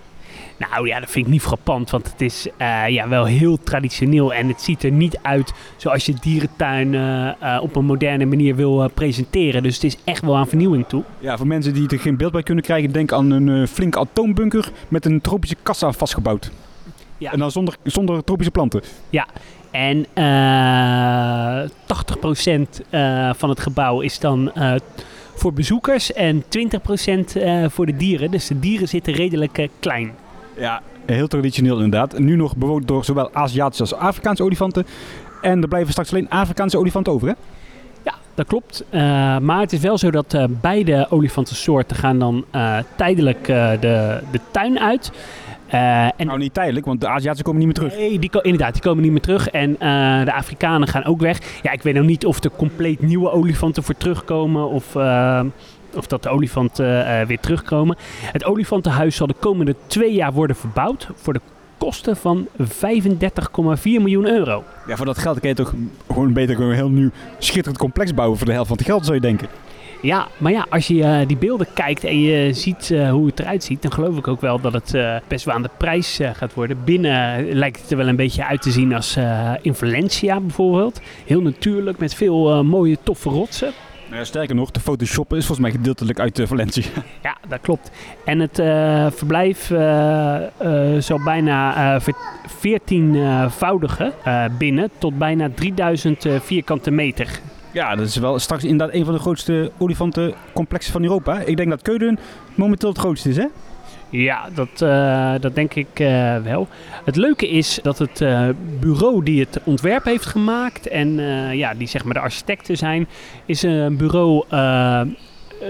Nou ja, dat vind ik niet frappant, want het is uh, ja, wel heel traditioneel en het ziet er niet uit zoals je dierentuin uh, uh, op een moderne manier wil presenteren. Dus het is echt wel aan vernieuwing toe. Ja, voor mensen die er geen beeld bij kunnen krijgen, denk aan een flinke atoombunker met een tropische kassa vastgebouwd. Ja. En dan zonder, zonder tropische planten. Ja, en uh, eh, 80% uh, eh, van het gebouw is dan uh, voor bezoekers en 20% voor de dieren. Dus de dieren zitten redelijk klein. Ja, heel traditioneel inderdaad. Nu nog bewoond door zowel Aziatische als Afrikaanse olifanten. En er blijven straks alleen Afrikaanse olifanten over, hè? Ja, dat klopt. maar het is wel zo dat beide olifantensoorten gaan dan tijdelijk de, de tuin uit. Uh, en nou, niet tijdelijk, want de Aziatische komen niet meer terug. Nee, die, inderdaad, die komen niet meer terug. En uh, de Afrikanen gaan ook weg. Ja, ik weet nog niet of er compleet nieuwe olifanten voor terugkomen of... Uh, of dat de olifanten weer terugkomen. Het olifantenhuis zal de komende twee jaar worden verbouwd voor de kosten van 35,4 miljoen euro. Ja, voor dat geld kan je toch gewoon beter een heel nieuw schitterend complex bouwen voor de helft van het geld, zou je denken. Ja, maar ja, als je eh, die beelden kijkt en je ziet eh, hoe het eruit ziet, dan geloof ik ook wel dat het eh, best wel aan de prijs gaat worden. Binnen lijkt het er wel een beetje uit te zien als in Valencia bijvoorbeeld. Heel natuurlijk, met veel mooie, toffe rotsen. Nou ja, sterker nog, de Photoshop is volgens mij gedeeltelijk uit Valencia. Ja, dat klopt. En het verblijf zal bijna veertienvoudigen binnen tot bijna 3000 vierkante meter. Ja, dat is wel straks inderdaad een van de grootste olifantencomplexen van Europa. Ik denk dat Keulen momenteel het grootste is, hè? Ja, dat, uh, dat denk ik uh, wel. Het leuke is dat het uh, bureau die het ontwerp heeft gemaakt en ja, die zeg maar de architecten zijn, is een bureau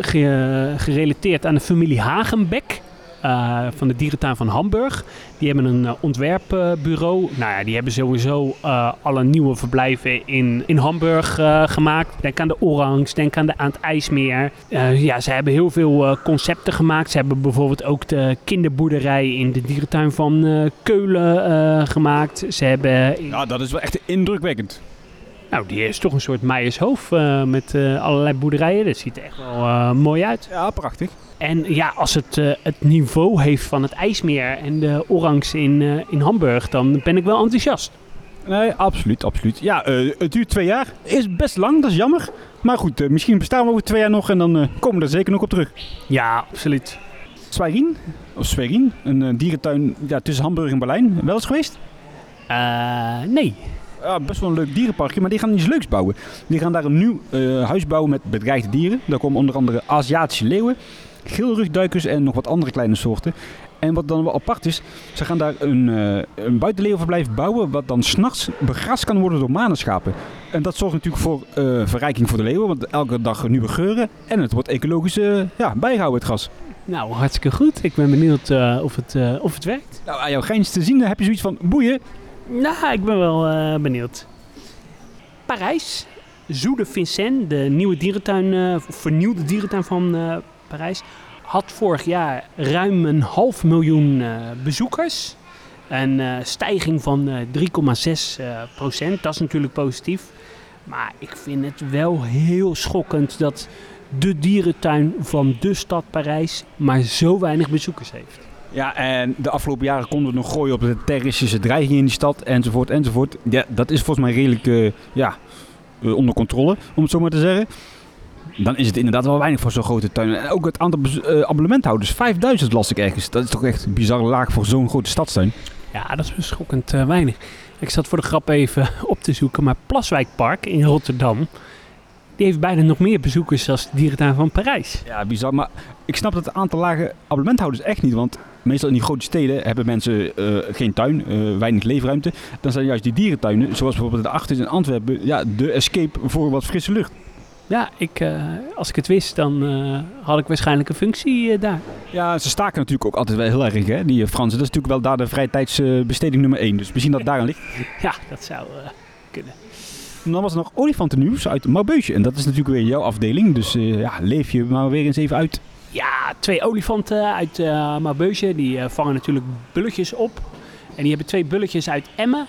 ge gerelateerd aan de familie Hagenbeck. Uh, van de dierentuin van Hamburg. Die hebben een uh, ontwerpbureau. nou ja, die hebben sowieso uh, alle nieuwe verblijven in, in Hamburg gemaakt. Denk aan de Orangs, denk aan, de, aan het IJsmeer. ja, ze hebben heel veel concepten gemaakt. Ze hebben bijvoorbeeld ook de kinderboerderij in de dierentuin van Keulen gemaakt. Ze hebben... Ja, dat is wel echt indrukwekkend. Nou, die is toch een soort Meijershoofd met allerlei boerderijen. Dat ziet er echt wel mooi uit. Ja, prachtig. En ja, als het uh, het niveau heeft van het IJsmeer en de Orangs in, uh, in Hamburg, dan ben ik wel enthousiast. Nee, absoluut, absoluut. Ja, uh, het duurt twee jaar. Is best lang, dat is jammer. Maar goed, misschien bestaan we over twee jaar nog en dan komen we er zeker nog op terug. Ja, absoluut. Zwijrin, of Sverin, een dierentuin ja, tussen Hamburg en Berlijn. Wel eens geweest? nee. Ja, best wel een leuk dierenparkje, maar die gaan iets leuks bouwen. Die gaan daar een nieuw huis bouwen met bedreigde dieren. Daar komen onder andere Aziatische leeuwen, geelrugduikers en nog wat andere kleine soorten. En wat dan wel apart is, ze gaan daar een, uh, een buitenleeuwenverblijf bouwen wat dan s'nachts begrast kan worden door manenschapen. En dat zorgt natuurlijk voor uh, verrijking voor de leeuwen, want elke dag nieuwe geuren en het wordt ecologisch uh, ja, bijgehouden het gras. Nou, hartstikke goed. Ik ben benieuwd of, het, of het werkt. Nou, aan jouw grijns te zien heb je zoiets van boeien. Nou, ik ben wel benieuwd. Parijs, Zoo de Vincennes, de nieuwe dierentuin, vernieuwde dierentuin van Parijs had vorig jaar ruim een half miljoen uh, bezoekers. Een uh, stijging van uh, 3,6 procent. Dat is natuurlijk positief. Maar ik vind het wel heel schokkend dat de dierentuin van de stad Parijs maar zo weinig bezoekers heeft. Ja, en de afgelopen jaren konden we nog gooien op de terroristische dreiging in die stad enzovoort enzovoort. Ja, dat is volgens mij redelijk ja, onder controle, om het zo maar te zeggen dan is het inderdaad wel weinig voor zo'n grote tuin. En ook het aantal uh, abonnementhouders, 5000 las ik ergens. Dat is toch echt een bizarre laag voor zo'n grote stadstuin. Ja, dat is schokkend uh, weinig. Ik zat voor de grap even (laughs) op te zoeken, maar Plaswijkpark in Rotterdam... die heeft bijna nog meer bezoekers dan de dierentuin van Parijs. Ja, bizar. Maar ik snap dat het aantal lage abonnementhouders echt niet. Want meestal in die grote steden hebben mensen uh, geen tuin, uh, weinig leefruimte. Dan zijn juist die dierentuinen, zoals bijvoorbeeld de Achters in Antwerpen... Ja, de escape voor wat frisse lucht. Ja, ik, uh, als ik het wist, dan uh, had ik waarschijnlijk een functie uh, daar. Ja, ze staken natuurlijk ook altijd wel heel erg, hè, die Fransen. Dat is natuurlijk wel daar de vrije tijdsbesteding nummer 1. Dus misschien dat het daaraan ligt. (laughs) Ja, dat zou kunnen. En dan was er nog olifantennieuws uit Mabeusje. En dat is natuurlijk weer jouw afdeling. Dus ja, leef je maar weer eens even uit. Ja, twee olifanten uit Mabeusje. Die vangen natuurlijk bulletjes op. En die hebben twee bulletjes uit Emmen.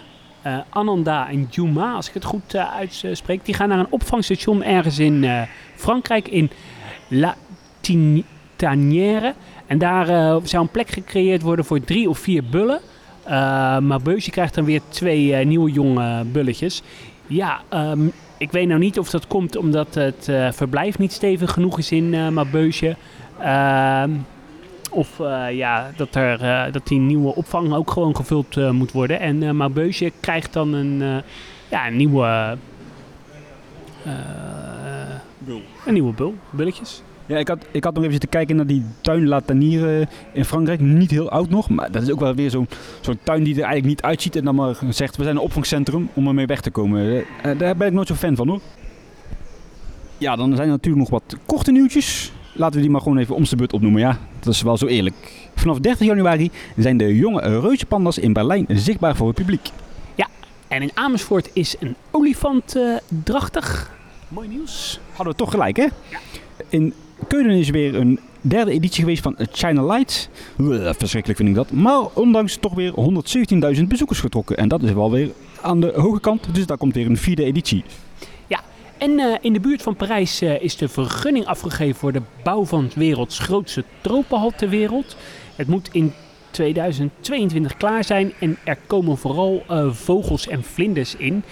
Uh, Ananda en Juma, als ik het goed uh, uitspreek, die gaan naar een opvangstation ergens in uh, Frankrijk, in La Tinière. En daar zou een plek gecreëerd worden voor drie of vier bullen. maar Beusje krijgt dan weer twee nieuwe jonge bulletjes. Ja, um, ik weet nou niet of dat komt omdat het verblijf niet stevig genoeg is in uh, Mabeusje. Ehm, of uh, ja, dat, er, uh, dat die nieuwe opvang ook gewoon gevuld uh, moet worden. En uh, Mabeusje krijgt dan een, ja, een nieuwe... bul. Een nieuwe bul, bulletjes. Ja, ik had, ik had nog even zitten kijken naar die tuin La Tanière in Frankrijk. Niet heel oud nog, maar dat is ook wel weer zo'n zo'n tuin die er eigenlijk niet uitziet. En dan maar zegt, we zijn een opvangcentrum om ermee weg te komen. daar ben ik nooit zo fan van hoor. Ja, dan zijn er natuurlijk nog wat korte nieuwtjes. Laten we die maar gewoon even om de beurt opnoemen, ja. Dat is wel zo eerlijk. Vanaf 30 januari zijn de jonge reuzenpandas in Berlijn zichtbaar voor het publiek. Ja, en in Amersfoort is een olifant uh, drachtig. Mooi nieuws. Hadden we toch gelijk, hè? Ja. In Keulen is weer een derde editie geweest van China Lights. Verschrikkelijk vind ik dat. Maar ondanks toch weer 117.000 bezoekers getrokken. En dat is wel weer aan de hoge kant. Dus daar komt weer een vierde editie. En eh, in de buurt van Parijs eh, is de vergunning afgegeven voor de bouw van het werelds grootste tropenhal ter wereld. Het moet in 2022 klaar zijn en er komen vooral eh, vogels en vlinders in.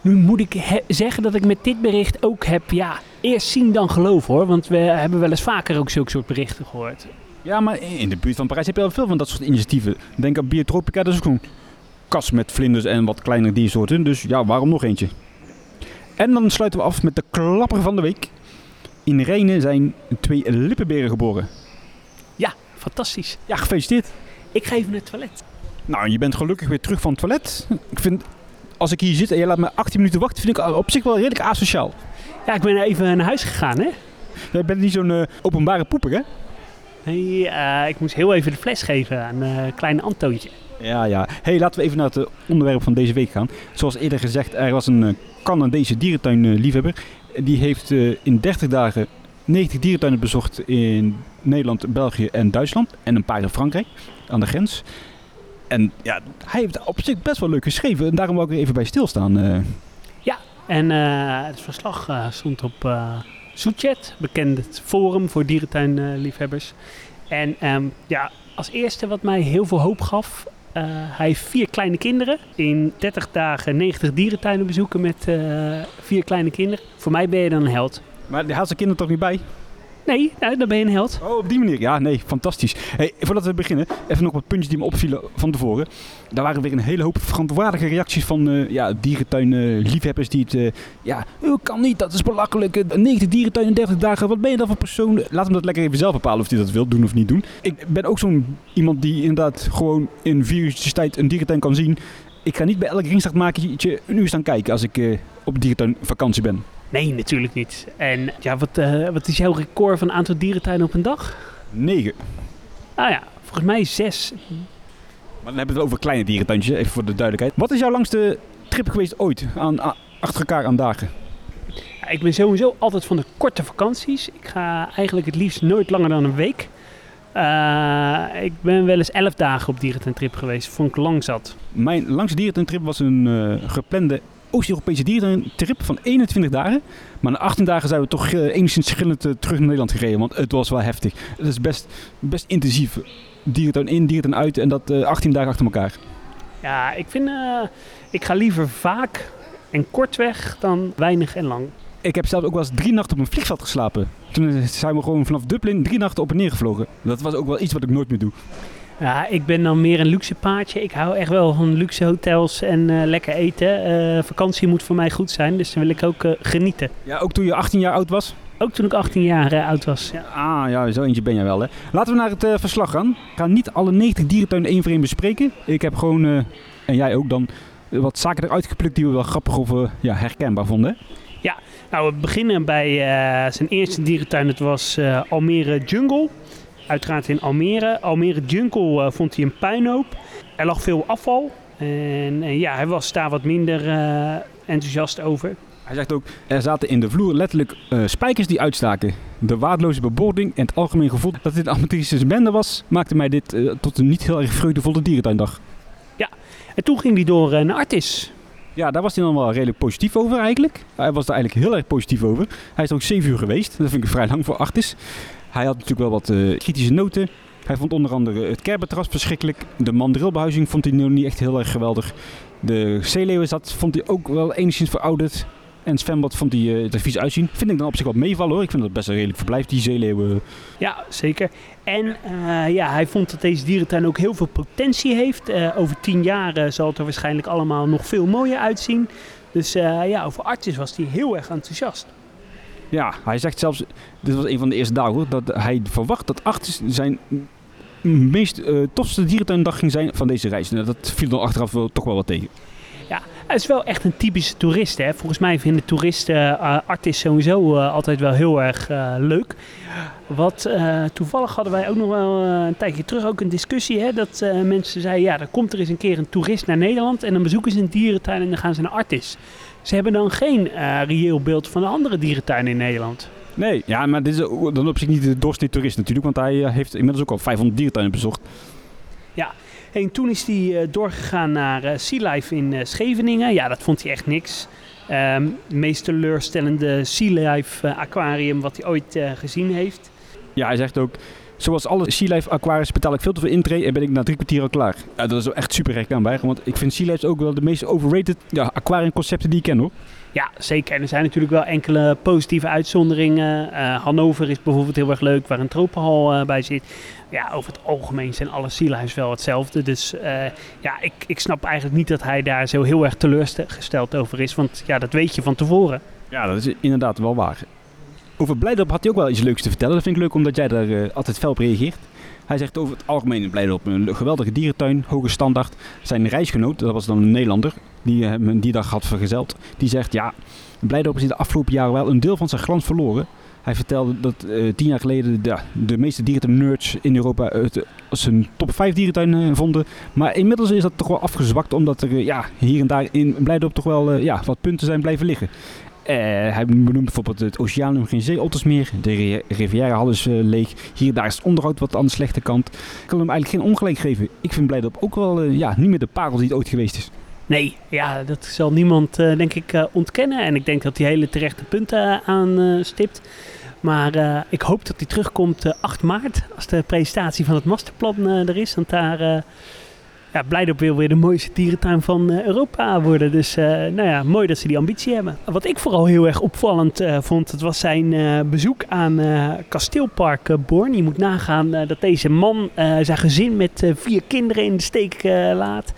Nu moet ik zeggen dat ik met dit bericht ook heb, ja, eerst zien dan geloven hoor. Want we hebben wel eens vaker ook zulke soort berichten gehoord. Ja, maar in de buurt van Parijs heb je al veel van dat soort initiatieven. Denk aan Biotropica, dat is ook kas met vlinders en wat kleinere diersoorten. Dus ja, waarom nog eentje? En dan sluiten we af met de klapper van de week. In Rijnen zijn twee lippenberen geboren. Ja, fantastisch. Ja, gefeliciteerd. Ik ga even naar het toilet. Nou, je bent gelukkig weer terug van het toilet. Ik vind, als ik hier zit en je laat me 18 minuten wachten, vind ik op zich wel redelijk asociaal. Ja, ik ben even naar huis gegaan hè. Jij bent niet zo'n eh, openbare poeper, hè? Hey, eh, ik moest heel even de fles geven aan een kleine Antoontje. Ja, ja. hey, laten we even naar het onderwerp van deze week gaan. Zoals eerder gezegd, er was een eh, Canadese dierentuinliefhebber. Die heeft eh, in 30 dagen 90 dierentuinen bezocht in Nederland, België en Duitsland. En een paar in Frankrijk, aan de grens. En ja, hij heeft op zich best wel leuk geschreven. En daarom wil ik er even bij stilstaan. eh. En eh, het verslag eh, stond op eh Soetjet, bekend forum voor dierentuinliefhebbers. en ehm, ja, als eerste wat mij heel veel hoop gaf, eh, hij heeft vier kleine kinderen. In 30 dagen 90 dierentuinen bezoeken met eh, vier kleine kinderen. Voor mij ben je dan een held. Maar die haalt zijn kinderen toch niet bij? Nee, nou, dan ben je een held. Oh, op die manier. Ja, nee, fantastisch. Hey, voordat we beginnen, even nog wat puntjes die me opvielen van tevoren. Daar waren weer een hele hoop verantwoordelijke reacties van eh ja, dierentuinliefhebbers die het... eh, ja, "Oh, kan niet, dat is belachelijk. eh, 90 dierentuinen in 30 dagen, wat ben je dan voor persoon? Laat hem dat lekker even zelf bepalen of hij dat wil doen of niet doen. Ik ben ook zo'n iemand die inderdaad gewoon in vier uurtjes tijd een dierentuin kan zien. Ik ga niet bij elk ringstaartmakertje een uur staan kijken als ik eh, op dierentuinvakantie ben. Nee, natuurlijk niet. En ja, wat, eh, wat is jouw record van aantal dierentuinen op een dag? 9. Nou ja, volgens mij zes. Maar dan hebben we het over kleine dierentuintjes, even voor de duidelijkheid. Wat is jouw langste trip geweest ooit, aan, achter elkaar aan dagen? Ja, ik ben sowieso altijd van de korte vakanties. Ik ga eigenlijk het liefst nooit langer dan een week. Eh, ik ben wel eens elf dagen op dierentuintrip geweest. Vond ik lang zat. Mijn langste dierentuintrip was een eh, geplande Oost-Europese dierentuintrip van 21 dagen. Maar na 18 dagen zijn we toch eh, enigszins schillend eh, terug naar Nederland gereden, want het was wel heftig. Het is best, best intensief. Dierentuin in, dierentuin uit en dat eh, 18 dagen achter elkaar. Ja, ik vind... eh, ik ga liever vaak en kort weg dan weinig en lang. Ik heb zelfs ook wel eens drie nachten op een vliegveld geslapen. Toen eh, zijn we gewoon vanaf Dublin drie nachten op en neer gevlogen. Dat was ook wel iets wat ik nooit meer doe. Ja, ik ben dan meer een luxe paardje. Ik hou echt wel van luxe hotels en eh, lekker eten. Eh, vakantie moet voor mij goed zijn, dus dan wil ik ook eh, genieten. Ja, ook toen je 18 jaar oud was? Ook toen ik 18 jaar oud was. Ja. Ah, ja, zo eentje ben jij wel, hè. Laten we naar het verslag gaan. Ik ga niet alle 90 dierentuinen één voor één bespreken. Ik heb gewoon, en jij ook dan, wat zaken eruit geplukt die we wel grappig of ja, herkenbaar vonden. Nou, we beginnen bij zijn eerste dierentuin. Dat was Almere Jungle. Uiteraard in Almere. Almere Jungle eh, vond hij een puinhoop. Er lag veel afval. En eh, ja, hij was daar wat minder eh, enthousiast over. Hij zegt ook, er zaten in de vloer letterlijk eh, spijkers die uitstaken. De waardeloze bebording en het algemeen gevoel dat dit een amateuristische bende was, maakte mij dit tot een niet heel erg vreugdevolle dierentuindag. En toen ging hij door eh, naar Artis. Ja, daar was hij dan wel redelijk positief over eigenlijk. Hij was daar eigenlijk heel erg positief over. Hij is er ook 7 uur geweest. Dat vind ik vrij lang voor Artis. Hij had natuurlijk wel wat eh, kritische noten. Hij vond onder andere het kerbetras verschrikkelijk. De mandrilbehuizing vond hij nog niet echt heel erg geweldig. De zeeleeuwenzat vond hij ook wel enigszins verouderd. En zwembad vond hij eh, er vies uitzien. Vind ik dan op zich wat meevallen hoor. Ik vind dat best een redelijk verblijf, die zeeleeuwen. Ja, zeker. En eh, ja, hij vond dat deze dierentuin ook heel veel potentie heeft. Over tien jaar zal het er waarschijnlijk allemaal nog veel mooier uitzien. Dus ja, over Artis was hij heel erg enthousiast. Ja, hij zegt zelfs, dit was een van de eerste dagen hoor, dat hij verwacht dat Artis zijn meest eh, tofste dierentuindag ging zijn van deze reis. Nou, dat viel dan achteraf wel, toch wel wat tegen. Hij is wel echt een typische toerist. Hè? Volgens mij vinden toeristen eh Artis sowieso eh, altijd wel heel erg leuk. Wat toevallig hadden wij ook nog wel een tijdje terug ook een discussie. Hè? Dat mensen zeiden, ja, er komt er eens een keer een toerist naar Nederland. En dan bezoeken ze een dierentuin en dan gaan ze naar Artis. Ze hebben dan geen eh, reëel beeld van de andere dierentuinen in Nederland. Nee, ja, maar dit is dan op zich niet de doorsnee toerist natuurlijk, want hij eh, heeft inmiddels ook al 500 dierentuinen bezocht. En toen is hij eh, doorgegaan naar eh, Sea Life in eh, Scheveningen. Ja, dat vond hij echt niks. Ehm, het meest teleurstellende Sea Life eh, aquarium wat hij ooit eh, gezien heeft. Ja, hij zegt ook, zoals alle Sea Life aquariums betaal ik veel te veel intree en ben ik na drie kwartier al klaar. Ja, dat is wel echt super recht aan bij, want ik vind Sea Life ook wel de meest overrated ja, aquariumconcepten die ik ken hoor. Ja, zeker. En er zijn natuurlijk wel enkele positieve uitzonderingen. Eh, Hannover is bijvoorbeeld heel erg leuk, waar een tropenhal eh, bij zit. Ja, over het algemeen zijn alle Lives wel hetzelfde. Dus eh, ja, ik, ik snap eigenlijk niet dat hij daar zo heel erg teleurgesteld over is. Want ja, dat weet je van tevoren. Ja, dat is inderdaad wel waar. Over Blijdorp had hij ook wel iets leuks te vertellen. Dat vind ik leuk omdat jij daar eh, altijd fel op reageert. Hij zegt over het algemeen in Blijdorp een geweldige dierentuin, hoge standaard. Zijn reisgenoot, dat was dan een Nederlander, die hem die dag had vergezeld. Die zegt ja, Blijdorp is in de afgelopen jaren wel een deel van zijn glans verloren. Hij vertelde dat eh, tien jaar geleden de, de meeste dierentuin-nerds in Europa een top 5 dierentuin eh, vonden. Maar inmiddels is dat toch wel afgezwakt omdat er eh, ja, hier en daar in Blijdorp toch wel eh, ja, wat punten zijn blijven liggen. Eh, hij benoemt bijvoorbeeld het oceanum geen zeeotters meer. De ri- Riviera is eh, leeg. Hier daar is het onderhoud wat aan de slechte kant. Ik kan hem eigenlijk geen ongelijk geven. Ik vind Blijdorp ook wel eh, ja, niet meer de parel die het ooit geweest is. Nee, ja, dat zal niemand denk ik ontkennen. En ik denk dat hij hele terechte punten aanstipt. Maar ik hoop dat hij terugkomt eh, 8 maart, als de presentatie van het masterplan er is. Want daar ja, Blijdorp wil weer de mooiste dierentuin van eh, Europa worden. Dus eh, nou ja, mooi dat ze die ambitie hebben. Wat ik vooral heel erg opvallend eh, vond, dat was zijn bezoek aan kasteelpark Born. Je moet nagaan dat deze man zijn gezin met vier kinderen in de steek laat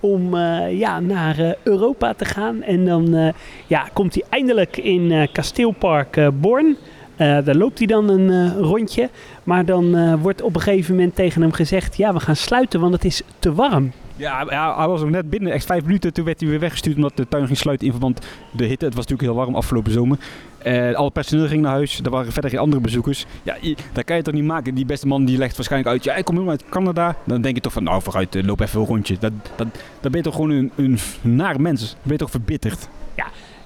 om ja, naar Europa te gaan. En dan ja, komt hij eindelijk in kasteelpark Born. Eh, daar loopt hij dan een eh, rondje. Maar dan eh, wordt op een gegeven moment tegen hem gezegd... ja, we gaan sluiten, want het is te warm. Ja, ja, hij was nog net binnen, echt vijf minuten. Toen werd hij weer weggestuurd omdat de tuin ging sluiten in verband met de hitte. Het was natuurlijk heel warm afgelopen zomer. Eh alle personeel ging naar huis. Er waren verder geen andere bezoekers. Ja, dat kan je toch niet maken. Die beste man die legt waarschijnlijk uit. Ja, ik kom helemaal uit Canada. Dan denk je toch van, nou vooruit, loop even een rondje. Dat, dat, dan ben je toch gewoon een, een naar mens. Dan ben je toch verbitterd.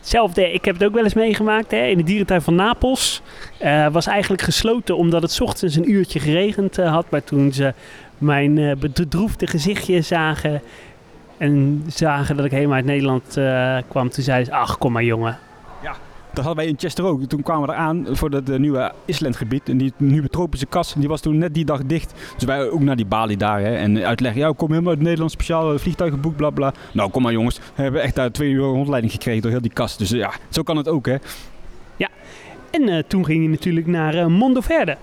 Hetzelfde, ik heb het ook wel eens meegemaakt hè, in de dierentuin van Napels. Eh, was eigenlijk gesloten omdat het ochtends een uurtje geregend eh, had. Maar toen ze mijn eh, bedroefde gezichtje zagen en zagen dat ik helemaal uit Nederland kwam, toen zeiden ze, ach kom maar jongen. Dat hadden wij in Chester ook. Toen kwamen we eraan voor dat eh, nieuwe Islandgebied. En die nieuwe tropische kas, die was toen net die dag dicht. Dus wij ook naar die balie daar. Hè, en uitleggen, ja, ik kom helemaal uit Nederland, speciaal eh, vliegtuig geboekt, bla bla. Nou, kom maar jongens. We hebben echt daar twee uur rondleiding gekregen door heel die kast. Dus eh, ja, zo kan het ook hè. En eh, toen ging hij natuurlijk naar eh, Mondoverde.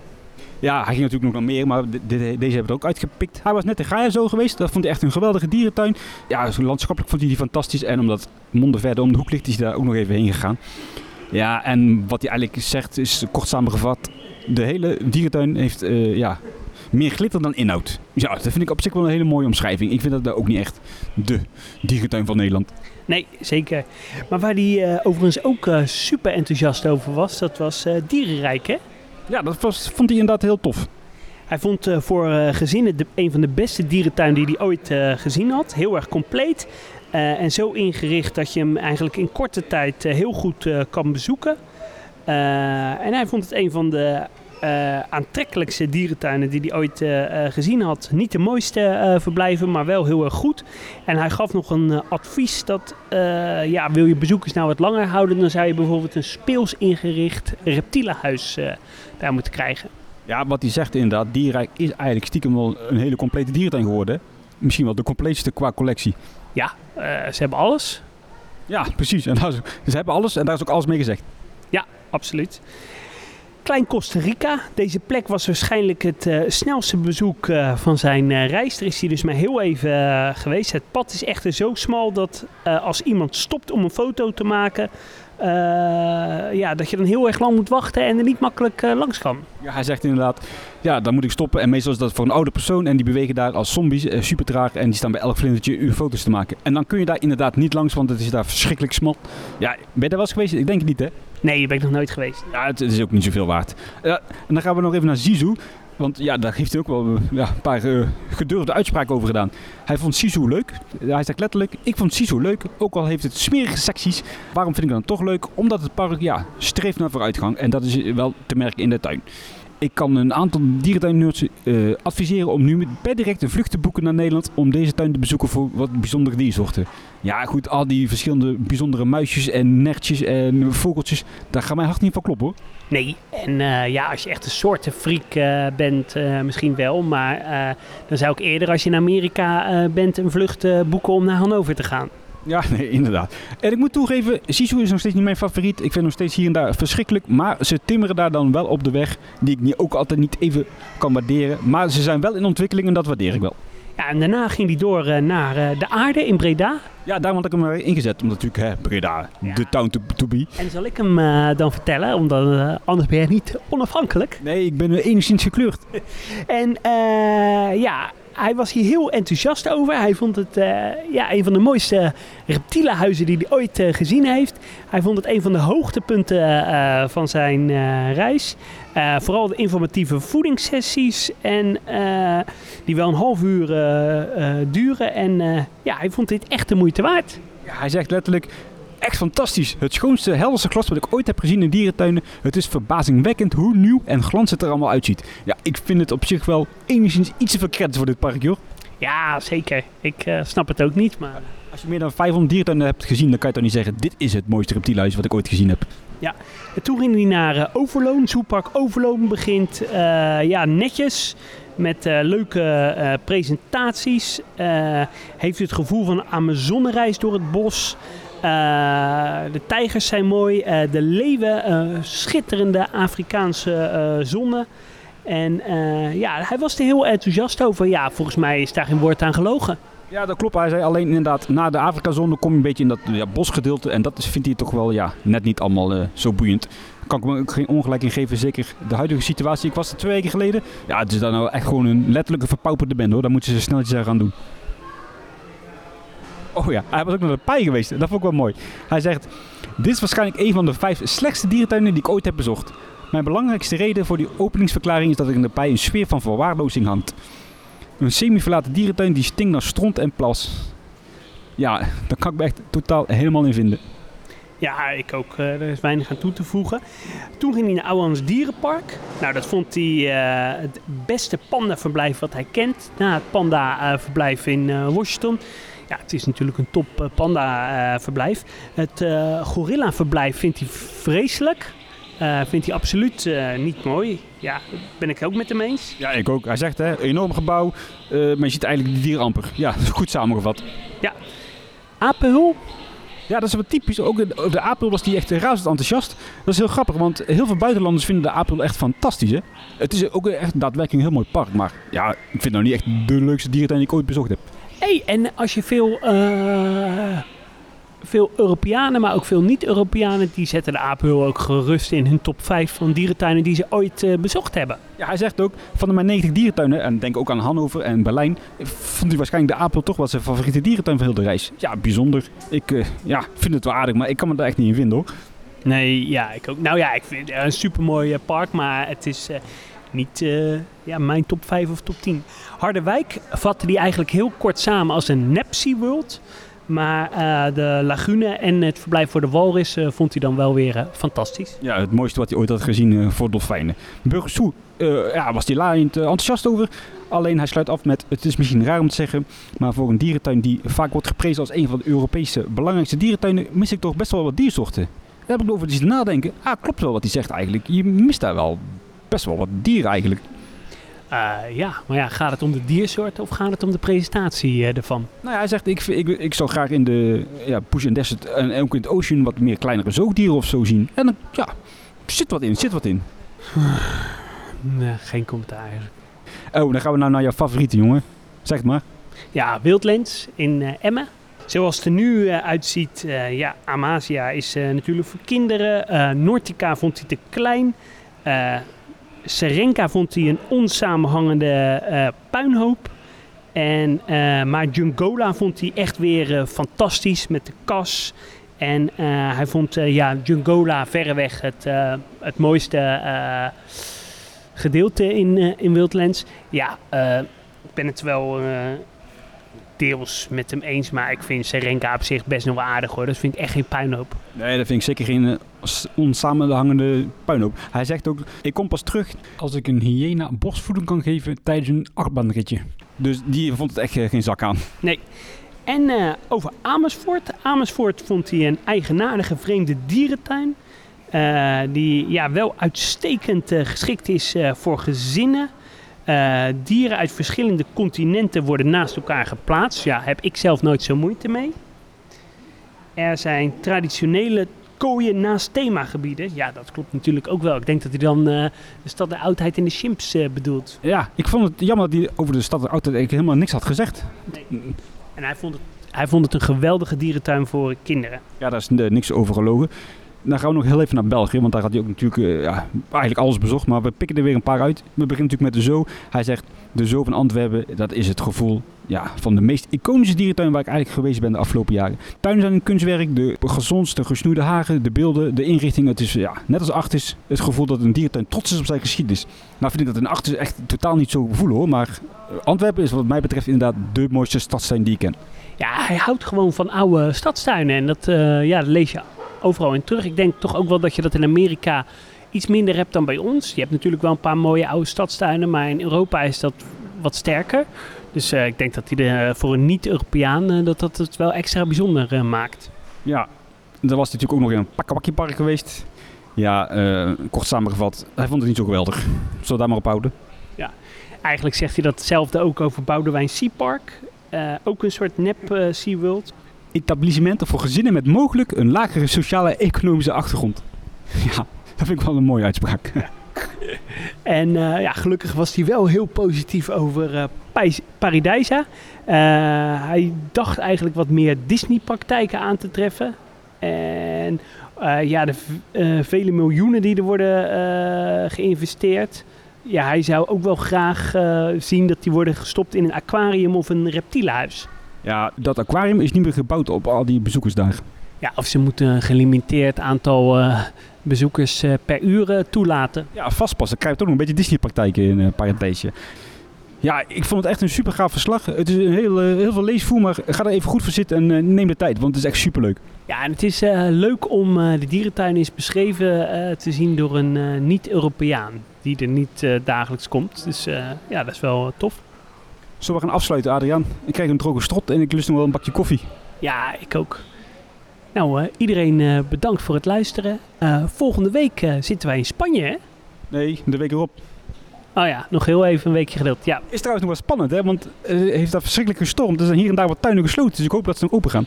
Ja, hij ging natuurlijk nog naar meer, maar de- de- deze hebben we ook uitgepikt. Hij was net in Gaia zo geweest. Dat vond hij echt een geweldige dierentuin. Ja, landschappelijk vond hij die fantastisch. En omdat Mondeverde om de hoek ligt, is hij daar ook nog even heen gegaan. Ja, en wat hij eigenlijk zegt is kort samengevat. De hele dierentuin heeft eh, ja, meer glitter dan inhoud. Ja, dat vind ik op zich wel een hele mooie omschrijving. Ik vind dat daar ook niet echt de dierentuin van Nederland. Nee, zeker. Maar waar hij eh, overigens ook eh, super enthousiast over was, dat was Dierenrijk hè? Ja, dat was, vond hij inderdaad heel tof. Hij vond voor gezinnen de, een van de beste dierentuinen die hij ooit gezien had. Heel erg compleet. Eh, en zo ingericht dat je hem eigenlijk in korte tijd eh, heel goed eh, kan bezoeken. En hij vond het een van de aantrekkelijkste dierentuinen die hij ooit gezien had. Niet de mooiste verblijven, maar wel heel erg goed. En hij gaf nog een advies dat, ja, wil je bezoekers nou wat langer houden, dan zou je bijvoorbeeld een speels ingericht reptielenhuis daar moeten krijgen. Ja, wat hij zegt inderdaad, Dierenrijk is eigenlijk stiekem wel een hele complete dierentuin geworden. Misschien wel de compleetste qua collectie. Ja, eh, ze hebben alles. Ja, precies. En daar ze hebben alles en daar is ook alles mee gezegd. Absoluut. Klein Costa Rica. Deze plek was waarschijnlijk het eh, snelste bezoek eh, van zijn eh, reis. Er is hij dus maar heel even geweest. Het pad is echter zo smal dat als iemand stopt om een foto te maken, ja, dat je dan heel erg lang moet wachten en er niet makkelijk eh, langs kan. Ja, hij zegt inderdaad, ja, dan moet ik stoppen. En meestal is dat voor een oude persoon en die bewegen daar als zombies, eh, super traag. En die staan bij elk vlindertje uw foto's te maken. En dan kun je daar inderdaad niet langs, want het is daar verschrikkelijk smal. Ja, ben je daar wel eens geweest? Ik denk het niet, hè? Nee, daar ben ik nog nooit geweest. Ja, het, is ook niet zoveel waard. Ja, en dan gaan we nog even naar Zizou. Want ja, daar heeft hij ook wel eh, ja, een paar eh, gedurfde uitspraken over gedaan. Hij vond Sisu leuk. Hij zegt letterlijk, ik vond Sisu leuk. Ook al heeft het smerige secties. Waarom vind ik dan toch leuk? Omdat het park ja, streeft naar vooruitgang. En dat is wel te merken in de tuin. Ik kan een aantal dierentuinnerds uh, adviseren om nu per direct een vlucht te boeken naar Nederland om deze tuin te bezoeken voor wat bijzondere diersoorten. Ja, goed, al die verschillende bijzondere muisjes en nertjes en vogeltjes, daar gaat mijn hart niet van kloppen hoor. Nee, en uh, ja, als je echt een soortenfreak uh, bent, misschien wel. Maar dan zou ik eerder als je in Amerika bent een vlucht boeken om naar Hannover te gaan. Ja, (laughs) nee, inderdaad. En ik moet toegeven, Sisu is nog steeds niet mijn favoriet. Ik vind nog steeds hier en daar verschrikkelijk. Maar ze timmeren daar dan wel op de weg, die ik niet, ook altijd niet even kan waarderen. Maar ze zijn wel in ontwikkeling en dat waardeer ik wel. Ja, en daarna ging hij door uh, naar uh, de aarde in Breda. Ja, daarom had ik hem ingezet. Omdat natuurlijk, hè, Breda, de ja. town to, to, be. En zal ik hem dan vertellen? Omdat anders ben je niet onafhankelijk. Nee, ik ben enigszins gekleurd. (laughs) en ja, hij was hier heel enthousiast over. Hij vond het uh, ja, een van de mooiste reptielenhuizen die hij ooit uh, gezien heeft. Hij vond het een van de hoogtepunten uh, van zijn reis. vooral de informatieve voedingssessies. En die wel een half uur duren. En ja, hij vond dit echt de moeite waard. Ja, hij zegt letterlijk echt fantastisch. Het schoonste, helderste glas wat ik ooit heb gezien in dierentuinen. Het is verbazingwekkend hoe nieuw en glans het er allemaal uitziet. Ja, ik vind het op zich wel enigszins iets te veel voor dit park, joh. Ja, zeker. Ik uh, snap het ook niet, maar... Als je meer dan 500 dierentuinen hebt gezien, dan kan je toch niet zeggen... dit is het mooiste reptielhuis wat ik ooit gezien heb. Ja, en toen ging hij naar uh, Overloon. Zoepark Overloon begint uh, ja, netjes met uh, leuke uh, presentaties. Uh, heeft u het gevoel van een Amazonereis door het bos. Uh, de tijgers zijn mooi, uh, de leeuwen, uh, schitterende Afrikaanse zonnen. En ja, hij was er heel enthousiast over. Ja, volgens mij is daar geen woord aan gelogen. Ja, dat klopt. Hij zei alleen inderdaad, na de Afrika-zone kom je een beetje in dat ja, bosgedeelte. En dat vindt hij toch wel ja, net niet allemaal zo boeiend. Kan ik me ook geen ongelijk in geven, zeker de huidige situatie. Ik was er twee weken geleden. Ja, het is dan nou echt gewoon een letterlijke verpauperde bende hoor. Daar moeten ze sneltjes aan gaan doen. Oh ja, hij was ook naar de paai geweest. Dat vond ik wel mooi. Hij zegt, dit is waarschijnlijk een van de vijf slechtste dierentuinen die ik ooit heb bezocht. Mijn belangrijkste reden voor die openingsverklaring is dat er in de paai een sfeer van verwaarlozing hangt. Een semi-verlaten dierentuin die stinkt naar stront en plas. Ja, daar kan ik me echt totaal helemaal in vinden. Ja, ik ook. Uh, er is weinig aan toe te voegen. Toen ging hij naar Ouwans Dierenpark. Nou, dat vond hij uh, het beste pandaverblijf wat hij kent. Na het panda-verblijf in uh, Washington. Ja, het is natuurlijk een top eh, panda-verblijf. het uh, gorilla-verblijf vindt hij vreselijk. Uh, vindt hij absoluut uh, niet mooi. Ja, ben ik ook met hem eens. Ja, ik ook. Hij zegt, hè, enorm gebouw, uh, maar je ziet eigenlijk de dieren amper. Ja, (laughs) goed samengevat. Ja. Apenhul? Ja, dat is wat typisch. Ook de, de Apel was die echt razend enthousiast. Dat is heel grappig, want heel veel buitenlanders vinden de Apel echt fantastisch. Hè? Het is ook echt daadwerkelijk een heel mooi park. Maar ja, ik vind het nou niet echt de leukste dierentuin die ik ooit bezocht heb. Hey, en als je veel, uh, veel Europeanen, maar ook veel niet-Europeanen, die zetten de Apenhul ook gerust in hun top 5 van dierentuinen die ze ooit uh, bezocht hebben. Ja, hij zegt ook, van de maar 90 dierentuinen, en denk ook aan Hannover en Berlijn, vond hij waarschijnlijk de Apenhul toch wel zijn favoriete dierentuin van heel de reis. Ja, bijzonder. Ik uh, ja, vind het wel aardig, maar ik kan me daar echt niet in vinden hoor. Nee, ja, ik ook. Nou ja, ik vind het een supermooi park, maar het is niet uh, ja, mijn top 5 of top 10. Harderwijk vatte die eigenlijk heel kort samen als een nep World. Maar uh, de lagune en het verblijf voor de walvis uh, vond hij dan wel weer fantastisch. Ja, het mooiste wat hij ooit had gezien voor dolfijnen. Burgersoe ja, was hij laaiend enthousiast over. Alleen hij sluit af met, het is misschien raar om te zeggen, maar voor een dierentuin die vaak wordt geprezen als een van de Europese belangrijkste dierentuinen, mis ik toch best wel wat diersoorten. Daar heb ik over te nadenken. Ah, klopt wel wat hij zegt eigenlijk. Je mist daar wel best wel wat dieren eigenlijk. Uh, ja, maar ja, gaat het om de diersoort of gaat het om de presentatie uh, ervan? Nou ja, hij zegt, ik, ik, ik zou graag in de ja, Push and Desert en ook in het Ocean wat meer kleinere zoogdieren of zo zien. En dan, ja, zit wat in, zit wat in. (sighs) nee, geen commentaar eigenlijk. Oh, dan gaan we nou naar jouw favoriete, jongen. Zeg het maar. Ja, Wildlands in uh, Emmen. Zoals het er nu uitziet, ja, Amasia is natuurlijk voor kinderen. Nortica vond hij te klein. Serenka vond hij een onsamenhangende uh, puinhoop. En, uh, maar Jungola vond hij echt weer uh, fantastisch met de kas. En hij vond ja, Jungola verreweg het, het mooiste gedeelte in, in Wildlands. Ja, ik ben het wel deels met hem eens, maar ik vind Serenka op zich best nog wel aardig hoor. Dat vind ik echt geen puinhoop. Nee, dat vind ik zeker geen uh, onsamenhangende puinhoop. Hij zegt ook, ik kom pas terug als ik een hyena borstvoeding kan geven tijdens een achtbaanritje. Dus die vond het echt uh, geen zak aan. Nee. En uh, over Amersfoort. Amersfoort vond hij een eigenaardige vreemde dierentuin. Uh, die ja, wel uitstekend uh, geschikt is voor gezinnen. Dieren uit verschillende continenten worden naast elkaar geplaatst. Ja, heb ik zelf nooit zo moeite mee. Er zijn traditionele kooien naast themagebieden. Ja, dat klopt natuurlijk ook wel. Ik denk dat hij dan uh, de stad de oudheid en de chimps uh, bedoelt. Ja, ik vond het jammer dat hij over de stad de oudheid helemaal niks had gezegd. Nee. En hij vond, het, hij vond het een geweldige dierentuin voor kinderen. Ja, daar is niks over gelogen. Dan gaan we nog heel even naar België, want daar had hij ook natuurlijk uh, ja, eigenlijk alles bezocht. Maar we pikken er weer een paar uit. We beginnen natuurlijk met de zoo. Hij zegt, de zoo van Antwerpen, dat is het gevoel ja, van de meest iconische dierentuin waar ik eigenlijk geweest ben de afgelopen jaren. Tuinen zijn een kunstwerk, de gezondste gesnoeide hagen, de beelden, de inrichting. Het is ja, net als Artis het gevoel dat een dierentuin trots is op zijn geschiedenis. Nou vind ik dat in Artis echt totaal niet zo gevoelen hoor, maar Antwerpen is wat mij betreft inderdaad de mooiste stadstuin die ik ken. Ja, hij houdt gewoon van oude stadstuinen en dat, uh, ja, dat lees je overal in terug. Ik denk toch ook wel dat je dat in Amerika iets minder hebt dan bij ons. Je hebt natuurlijk wel een paar mooie oude stadstuinen, maar in Europa is dat wat sterker. Dus uh, ik denk dat hij er voor een niet-Europeaan uh, dat dat het wel extra bijzonder uh, maakt. Ja, dan was natuurlijk ook nog in een Pakkawakkie park geweest. Ja, kort samengevat, hij vond het niet zo geweldig. Zullen we daar maar op houden? Ja, eigenlijk zegt hij datzelfde ook over Boudewijn Sea Park. ook een soort nep SeaWorld. Etablissementen voor gezinnen met mogelijk een lagere sociale economische achtergrond. (laughs) Ja, dat vind ik wel een mooie uitspraak. (laughs) En uh, ja, gelukkig was hij wel heel positief over uh, Paradijsa. Uh, hij dacht eigenlijk wat meer Disney-praktijken aan te treffen. En ja, de vele miljoenen die er worden geïnvesteerd. Ja, hij zou ook wel graag zien dat die worden gestopt in een aquarium of een reptielenhuis. Ja, dat aquarium is niet meer gebouwd op al die bezoekersdagen. Ja, of ze moeten een gelimiteerd aantal uh, bezoekers uh, per uur uh, toelaten. Ja, vastpassen. krijg je toch nog een beetje Disney-praktijken in Parentheesje. Ja, ik vond het echt een super gaaf verslag. Het is een heel, heel veel leesvoer, maar ga er even goed voor zitten en neem de tijd, want het is echt superleuk. Ja, en het is leuk om de dierentuin is beschreven te zien door een niet-Europeaan die er niet dagelijks komt. Dus ja, dat is wel tof. Zullen we gaan afsluiten, Adriaan? Ik krijg een droge strot en ik lust nog wel een bakje koffie. Ja, ik ook. Nou, uh, iedereen uh, bedankt voor het luisteren. Uh, volgende week zitten wij in Spanje, hè? Nee, de week erop. Oh ja, nog heel even een weekje geduld. Ja. Is trouwens nog wel spannend, hè? Want het heeft daar verschrikkelijk gestormd. Er zijn hier en daar wat tuinen gesloten, dus ik hoop dat ze nog open gaan.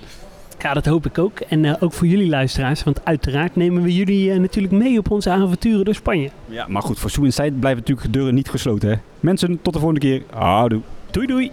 Ja, dat hoop ik ook. En ook voor jullie luisteraars, want uiteraard nemen we jullie natuurlijk mee op onze avonturen door Spanje. Ja, maar goed, voor Sue Inside blijven natuurlijk de deuren niet gesloten, hè? Mensen, tot de volgende keer. Houdoe. Doei doei.